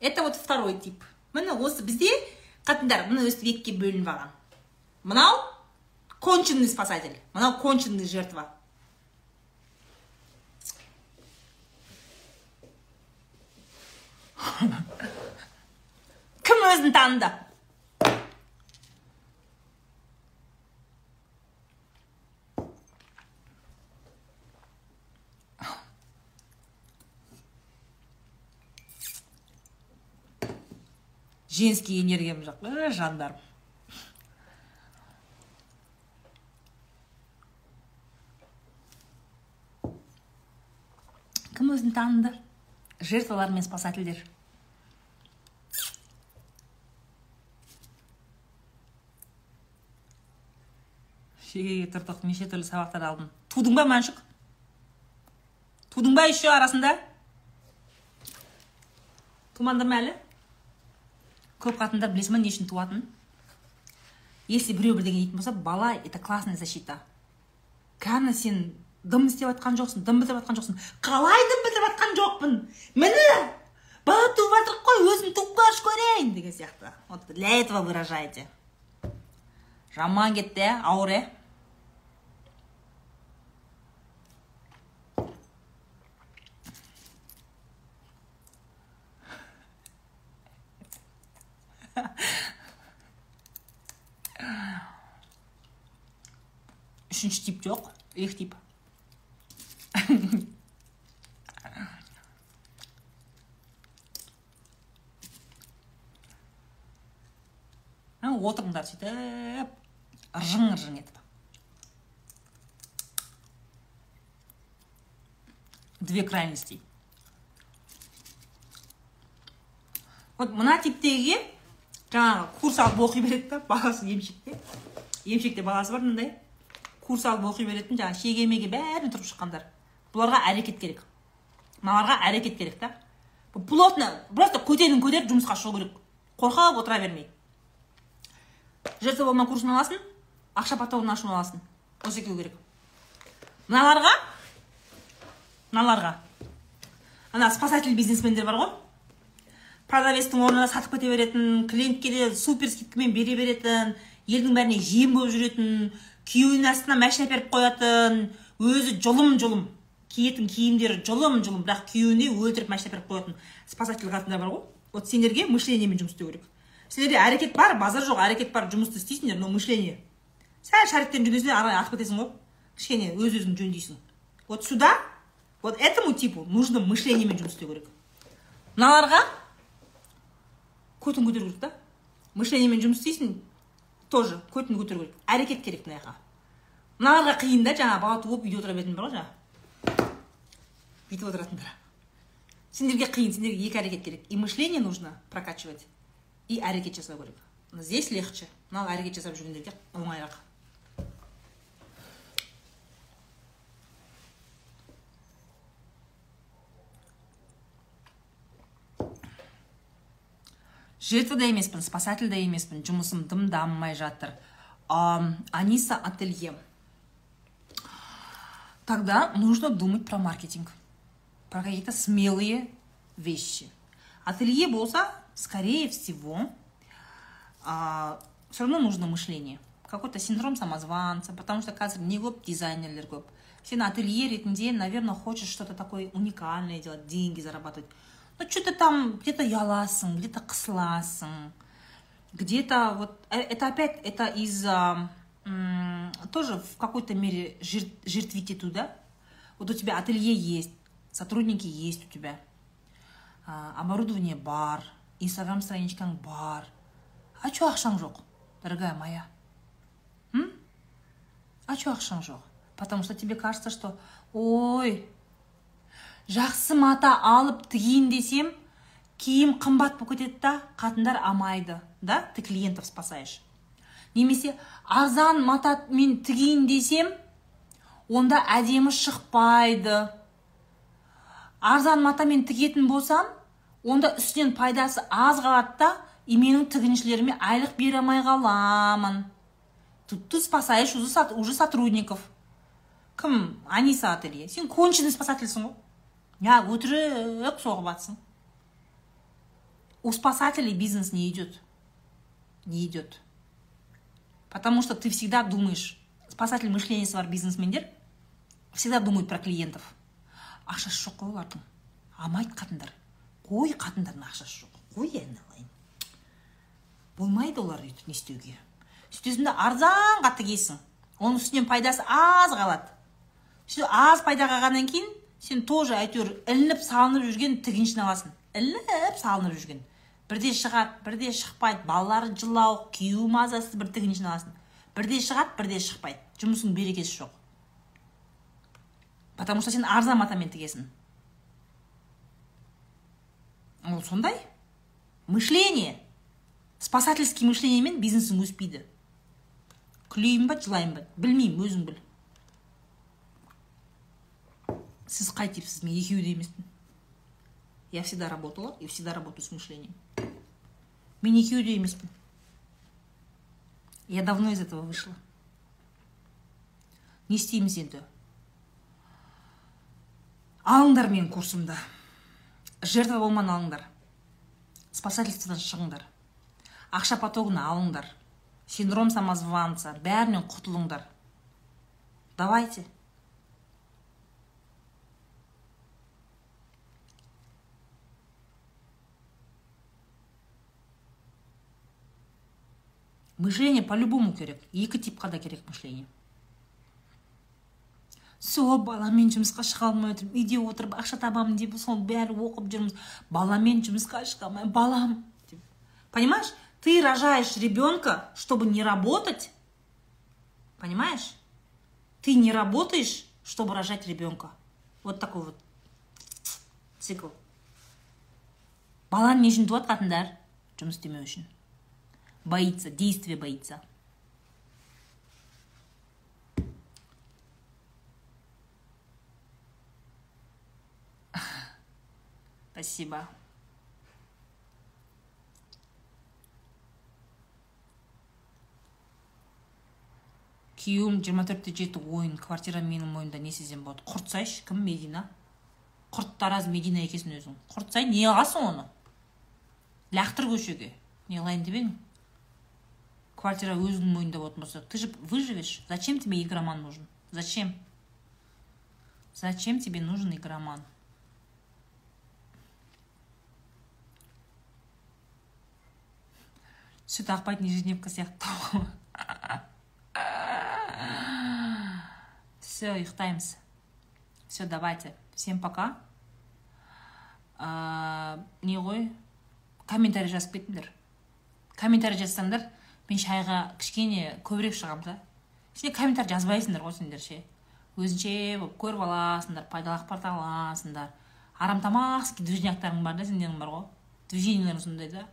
Speaker 1: Это вот второй тип. Міне осы бізде қатындар міне өстіп екіге бөлініп алған. Мынау конченый спасатель мынау конченый жертва. [LAUGHS] кім өзін таныды? Женский энергиям жоқ. Э, жандарым кім өзін таныды? Жертвалар мен спасательдер. Шегеге тұрдық неше түрлі сабақтар алдым. Тудың ба мәншүк тудың ба еще арасында? Тумадың ба әлі? Көп қатындар білесің ба не үшін туатынын если біреу бірдеңе дейтін болса бала это классная защита. Кәні сен дым істеп жатқан жоқсың дым бітіріп жатқан жоқсың. Қалай дым бітіріп жатқан жоқпын. Міне бала туып жатыр қой өзім туып көрейін деген сияқты. Вот для этого выражаете. Жаман кетті иә ауыр иә үшінші тип жоқ екі тип. Отырыңдар сөйтіп ыржың ыржың етіп. Две крайности. Вот мына типтегіге жаңағы курс алып оқи береді да баласы емшекте емшекте баласы бар мындай курс алып оқи беретін жаңағы шегемеге бәріне тұрып шыққандар. Бұларға әрекет керек. Мыналарға әрекет керек та. Плотно просто көтерін көтеріп жұмысқа шығу керек. Қорқып отыра бермей. Жертва болма курсын аласың ақша потогын ашып аласың. Осы екеуі керек. Мыналарға? Мыналарға. Ана спасатель бизнесмендер бар ғой. Продавецтің орнына сатып кете беретін клиентке де супер скидкамен бере беретін елдің бәріне жем болып жүретін күйеуінің астына машина әперіп қоятын өзі жұлым жұлым киетін киімдері жұлым жұлым бірақ күйеуіне өлтіріп машина әперіп қоятын спасатель қатындар бар ғой. Вот сендерге мышлениемен жұмыс істеу керек. Сендерде әрекет бар базар жоқ әрекет бар жұмысты істейсіңдер но мышление. Сәл шариктердің жүгінесің ары атып кетесің ғой. Кішкене өз өзіңді жөндейсің. Вот сюда вот этому типу нужно мышлениемен жұмыс істеу керек. Мыналарға көтін көтеру керек та. Мышлениемен жұмыс істейсің тоже көтін көтеру керек. Әрекет керек мына жаққа. Мыналарға қиын да жаңағы бала туып үйде отыра беретіндер ғой жаңағы. Бүйтіп отыратындар. Сендерге қиын сендерге екі әрекет керек. И мышление нужно прокачивать. И әрекет жасау керек здесь легче. Мынау әрекет жасап жүргендерге оңайырақ жертвада емеспін спасательда емеспін жұмысым дым дамымай жатыр аниса ателье. Тогда нужно думать про маркетинг. Про какие-то смелые вещи. Ателье болса скорее всего а, все равно нужно мышление. Какой-то синдром самозванца потому что қазір не көп дизайнерлер көп сен ателье ретінде наверное хочешь что-то такое уникальное делать деньги зарабатывать. Ну что-то там где-то ұяласың где то қысыласың где то вот э, это опять это из-за тоже в какой-то мере жертвить эту, да? Вот у тебя ателье есть, сотрудники есть у тебя, оборудование бар, инстаграм страничкаң бар. А что ақшаң жоқ, дорогая моя? М? А что ақшаң жоқ? Потому что тебе кажется, что ой, жақсы мата алып тігейін десем киім қымбат болып кетеді да қатындар амайды да ты клиентов спасаешь немесе арзан матамен тігейін десем онда әдемі шықпайды арзан матамен тігетін болсам онда үстінен пайдасы аз қалады да и менің тігіншілеріме айлық бере алмай қаламын. Тут ты спасаешь уже сотрудников. Кім? Аниса ателье. Сен конченый спасательсің ғой. Я өтірік соғып жатсың у спасателей бизнес не идет. Не идет. Потому что ты всегда думаешь спасатель мышлениесі бар бизнесмендер всегда думают про клиентов. Ақшасы жоқ қой олардың алмайды қатындар қой қатындардың ақшасы жоқ қой айналайын болмайды олар өйтіп не істеуге? Сөйтесің да арзанға тігесің оның үстінен пайдасы аз қалады. Сөйтіп аз пайда қалғаннан кейін сен тоже әйтеуір ілініп салынып жүрген тігіншіні аласың ілініп салынып жүрген. Бірде шығады бірде шықпайды. Балалары жылау күйеуі мазасыз бір тігіншіні аласың бірде шығады бірде шықпайды. Жұмысың берекесі жоқ. Потому что сен арзан матамен тігесің. Ол сондай. Мышление. Спасательский мышлениемен бизнесің өспейді. Күлейін ба жылайын ба? Білмеймін өзің біл. Сіз қай типсіз мен екеуі де емеспін. Я всегда работала и всегда работаю с мышлением. Мен екеуі де емеспін. Я давно из этого вышла. Не істейміз енді. Алыңдар менің курсымда. Жертва болман алыңдар. Спасательстводан шығыңдар. Ақша потогын алыңдар. Синдром самозванца бәрінен құтылыңдар. Давайте. Мышление по-любому керек. Екі типқа да керек мышление. сол баламен жұмысқа шыға алмай отырмын үйде отырып ақша табамын деп сол бәрі оқып жүрміз баламен жұмысқа шыға алмай балам деп понимаешь ты рожаешь ребенка чтобы не работать понимаешь ты не работаешь чтобы рожать ребенка вот такой вот цикл баланы не үшін туады қатындар жұмыс істемеу үшін боится действие боится Спасибо. Күйеуім жиырма төртте жеті ойын квартира менің мойнымда не істесем болады? Құртсайшы кім медина? Құрт тараз медина екенсің өзің. Құртсай не қыласың оны? Лақтыр көшеге. Не қылайын деп едің? Квартира өзіңнің мойныңда болатын болса ты же выживешь. Зачем тебе игроман нужен? Зачем? Зачем тебе нужен игроман? Сүт ақпайтын ежедневка сияқты. Все ұйықтаймыз. Все давайте. Всем пока. Не ғой? Комментарий жазып кетіңдер. Комментарий жазсаңдар мен шайға кішкене көбірек шығамын да. Сендер комментарий жазбайсыңдар ғой сендер ше. Өзінше болып көріп аласыңдар пайдалы ақпарат аласыңдар. Арамтамақский движняктарың бар да сендердің бар ғой. Движениелерің сондай да.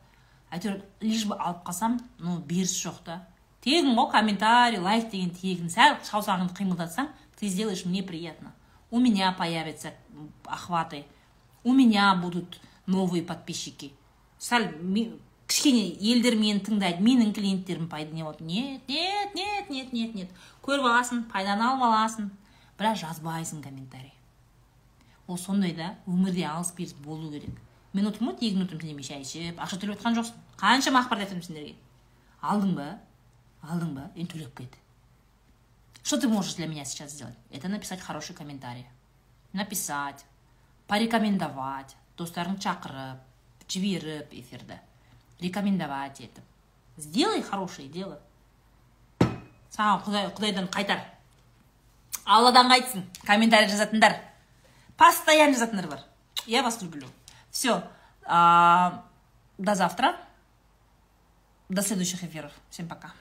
Speaker 1: Әйтеуір лишь бы алып қалсам ну беріс жоқ та. Тегін ғой комментарий лайк деген тегін. Сәл саусағыңды қимылдатсаң ты сделаешь мне приятно. У меня появятся охваты. У меня будут новые подписчики. Сәл кішкене елдер мені тыңдайды менің клиенттерім пайда болады. Нет нет нет нет нет нет. Көріп аласың пайданы алып аласың. Бірақ жазбайсың комментарий. Ол сондай да өмірде алыс беріс болу керек. Минутым болды екі минутым сендермен шай ішіп ақша төлеп жатқан жоқсың. Қаншама ақпарат айтып сендерге алдың ба алдың ба енді төлеп кет что ты можешь для меня сейчас сделать это написать хороший комментарий написать порекомендовать достарыңды шақырып жіберіп эфирді рекомендовать етіп сделай хорошее дело. Саған құдай құдайдан қайтар алладан қайтсын комментарий жазатындар. Постоянно жазатындар бар. Я вас люблю. Все. А, до завтра. До следующих эфиров. Всем пока.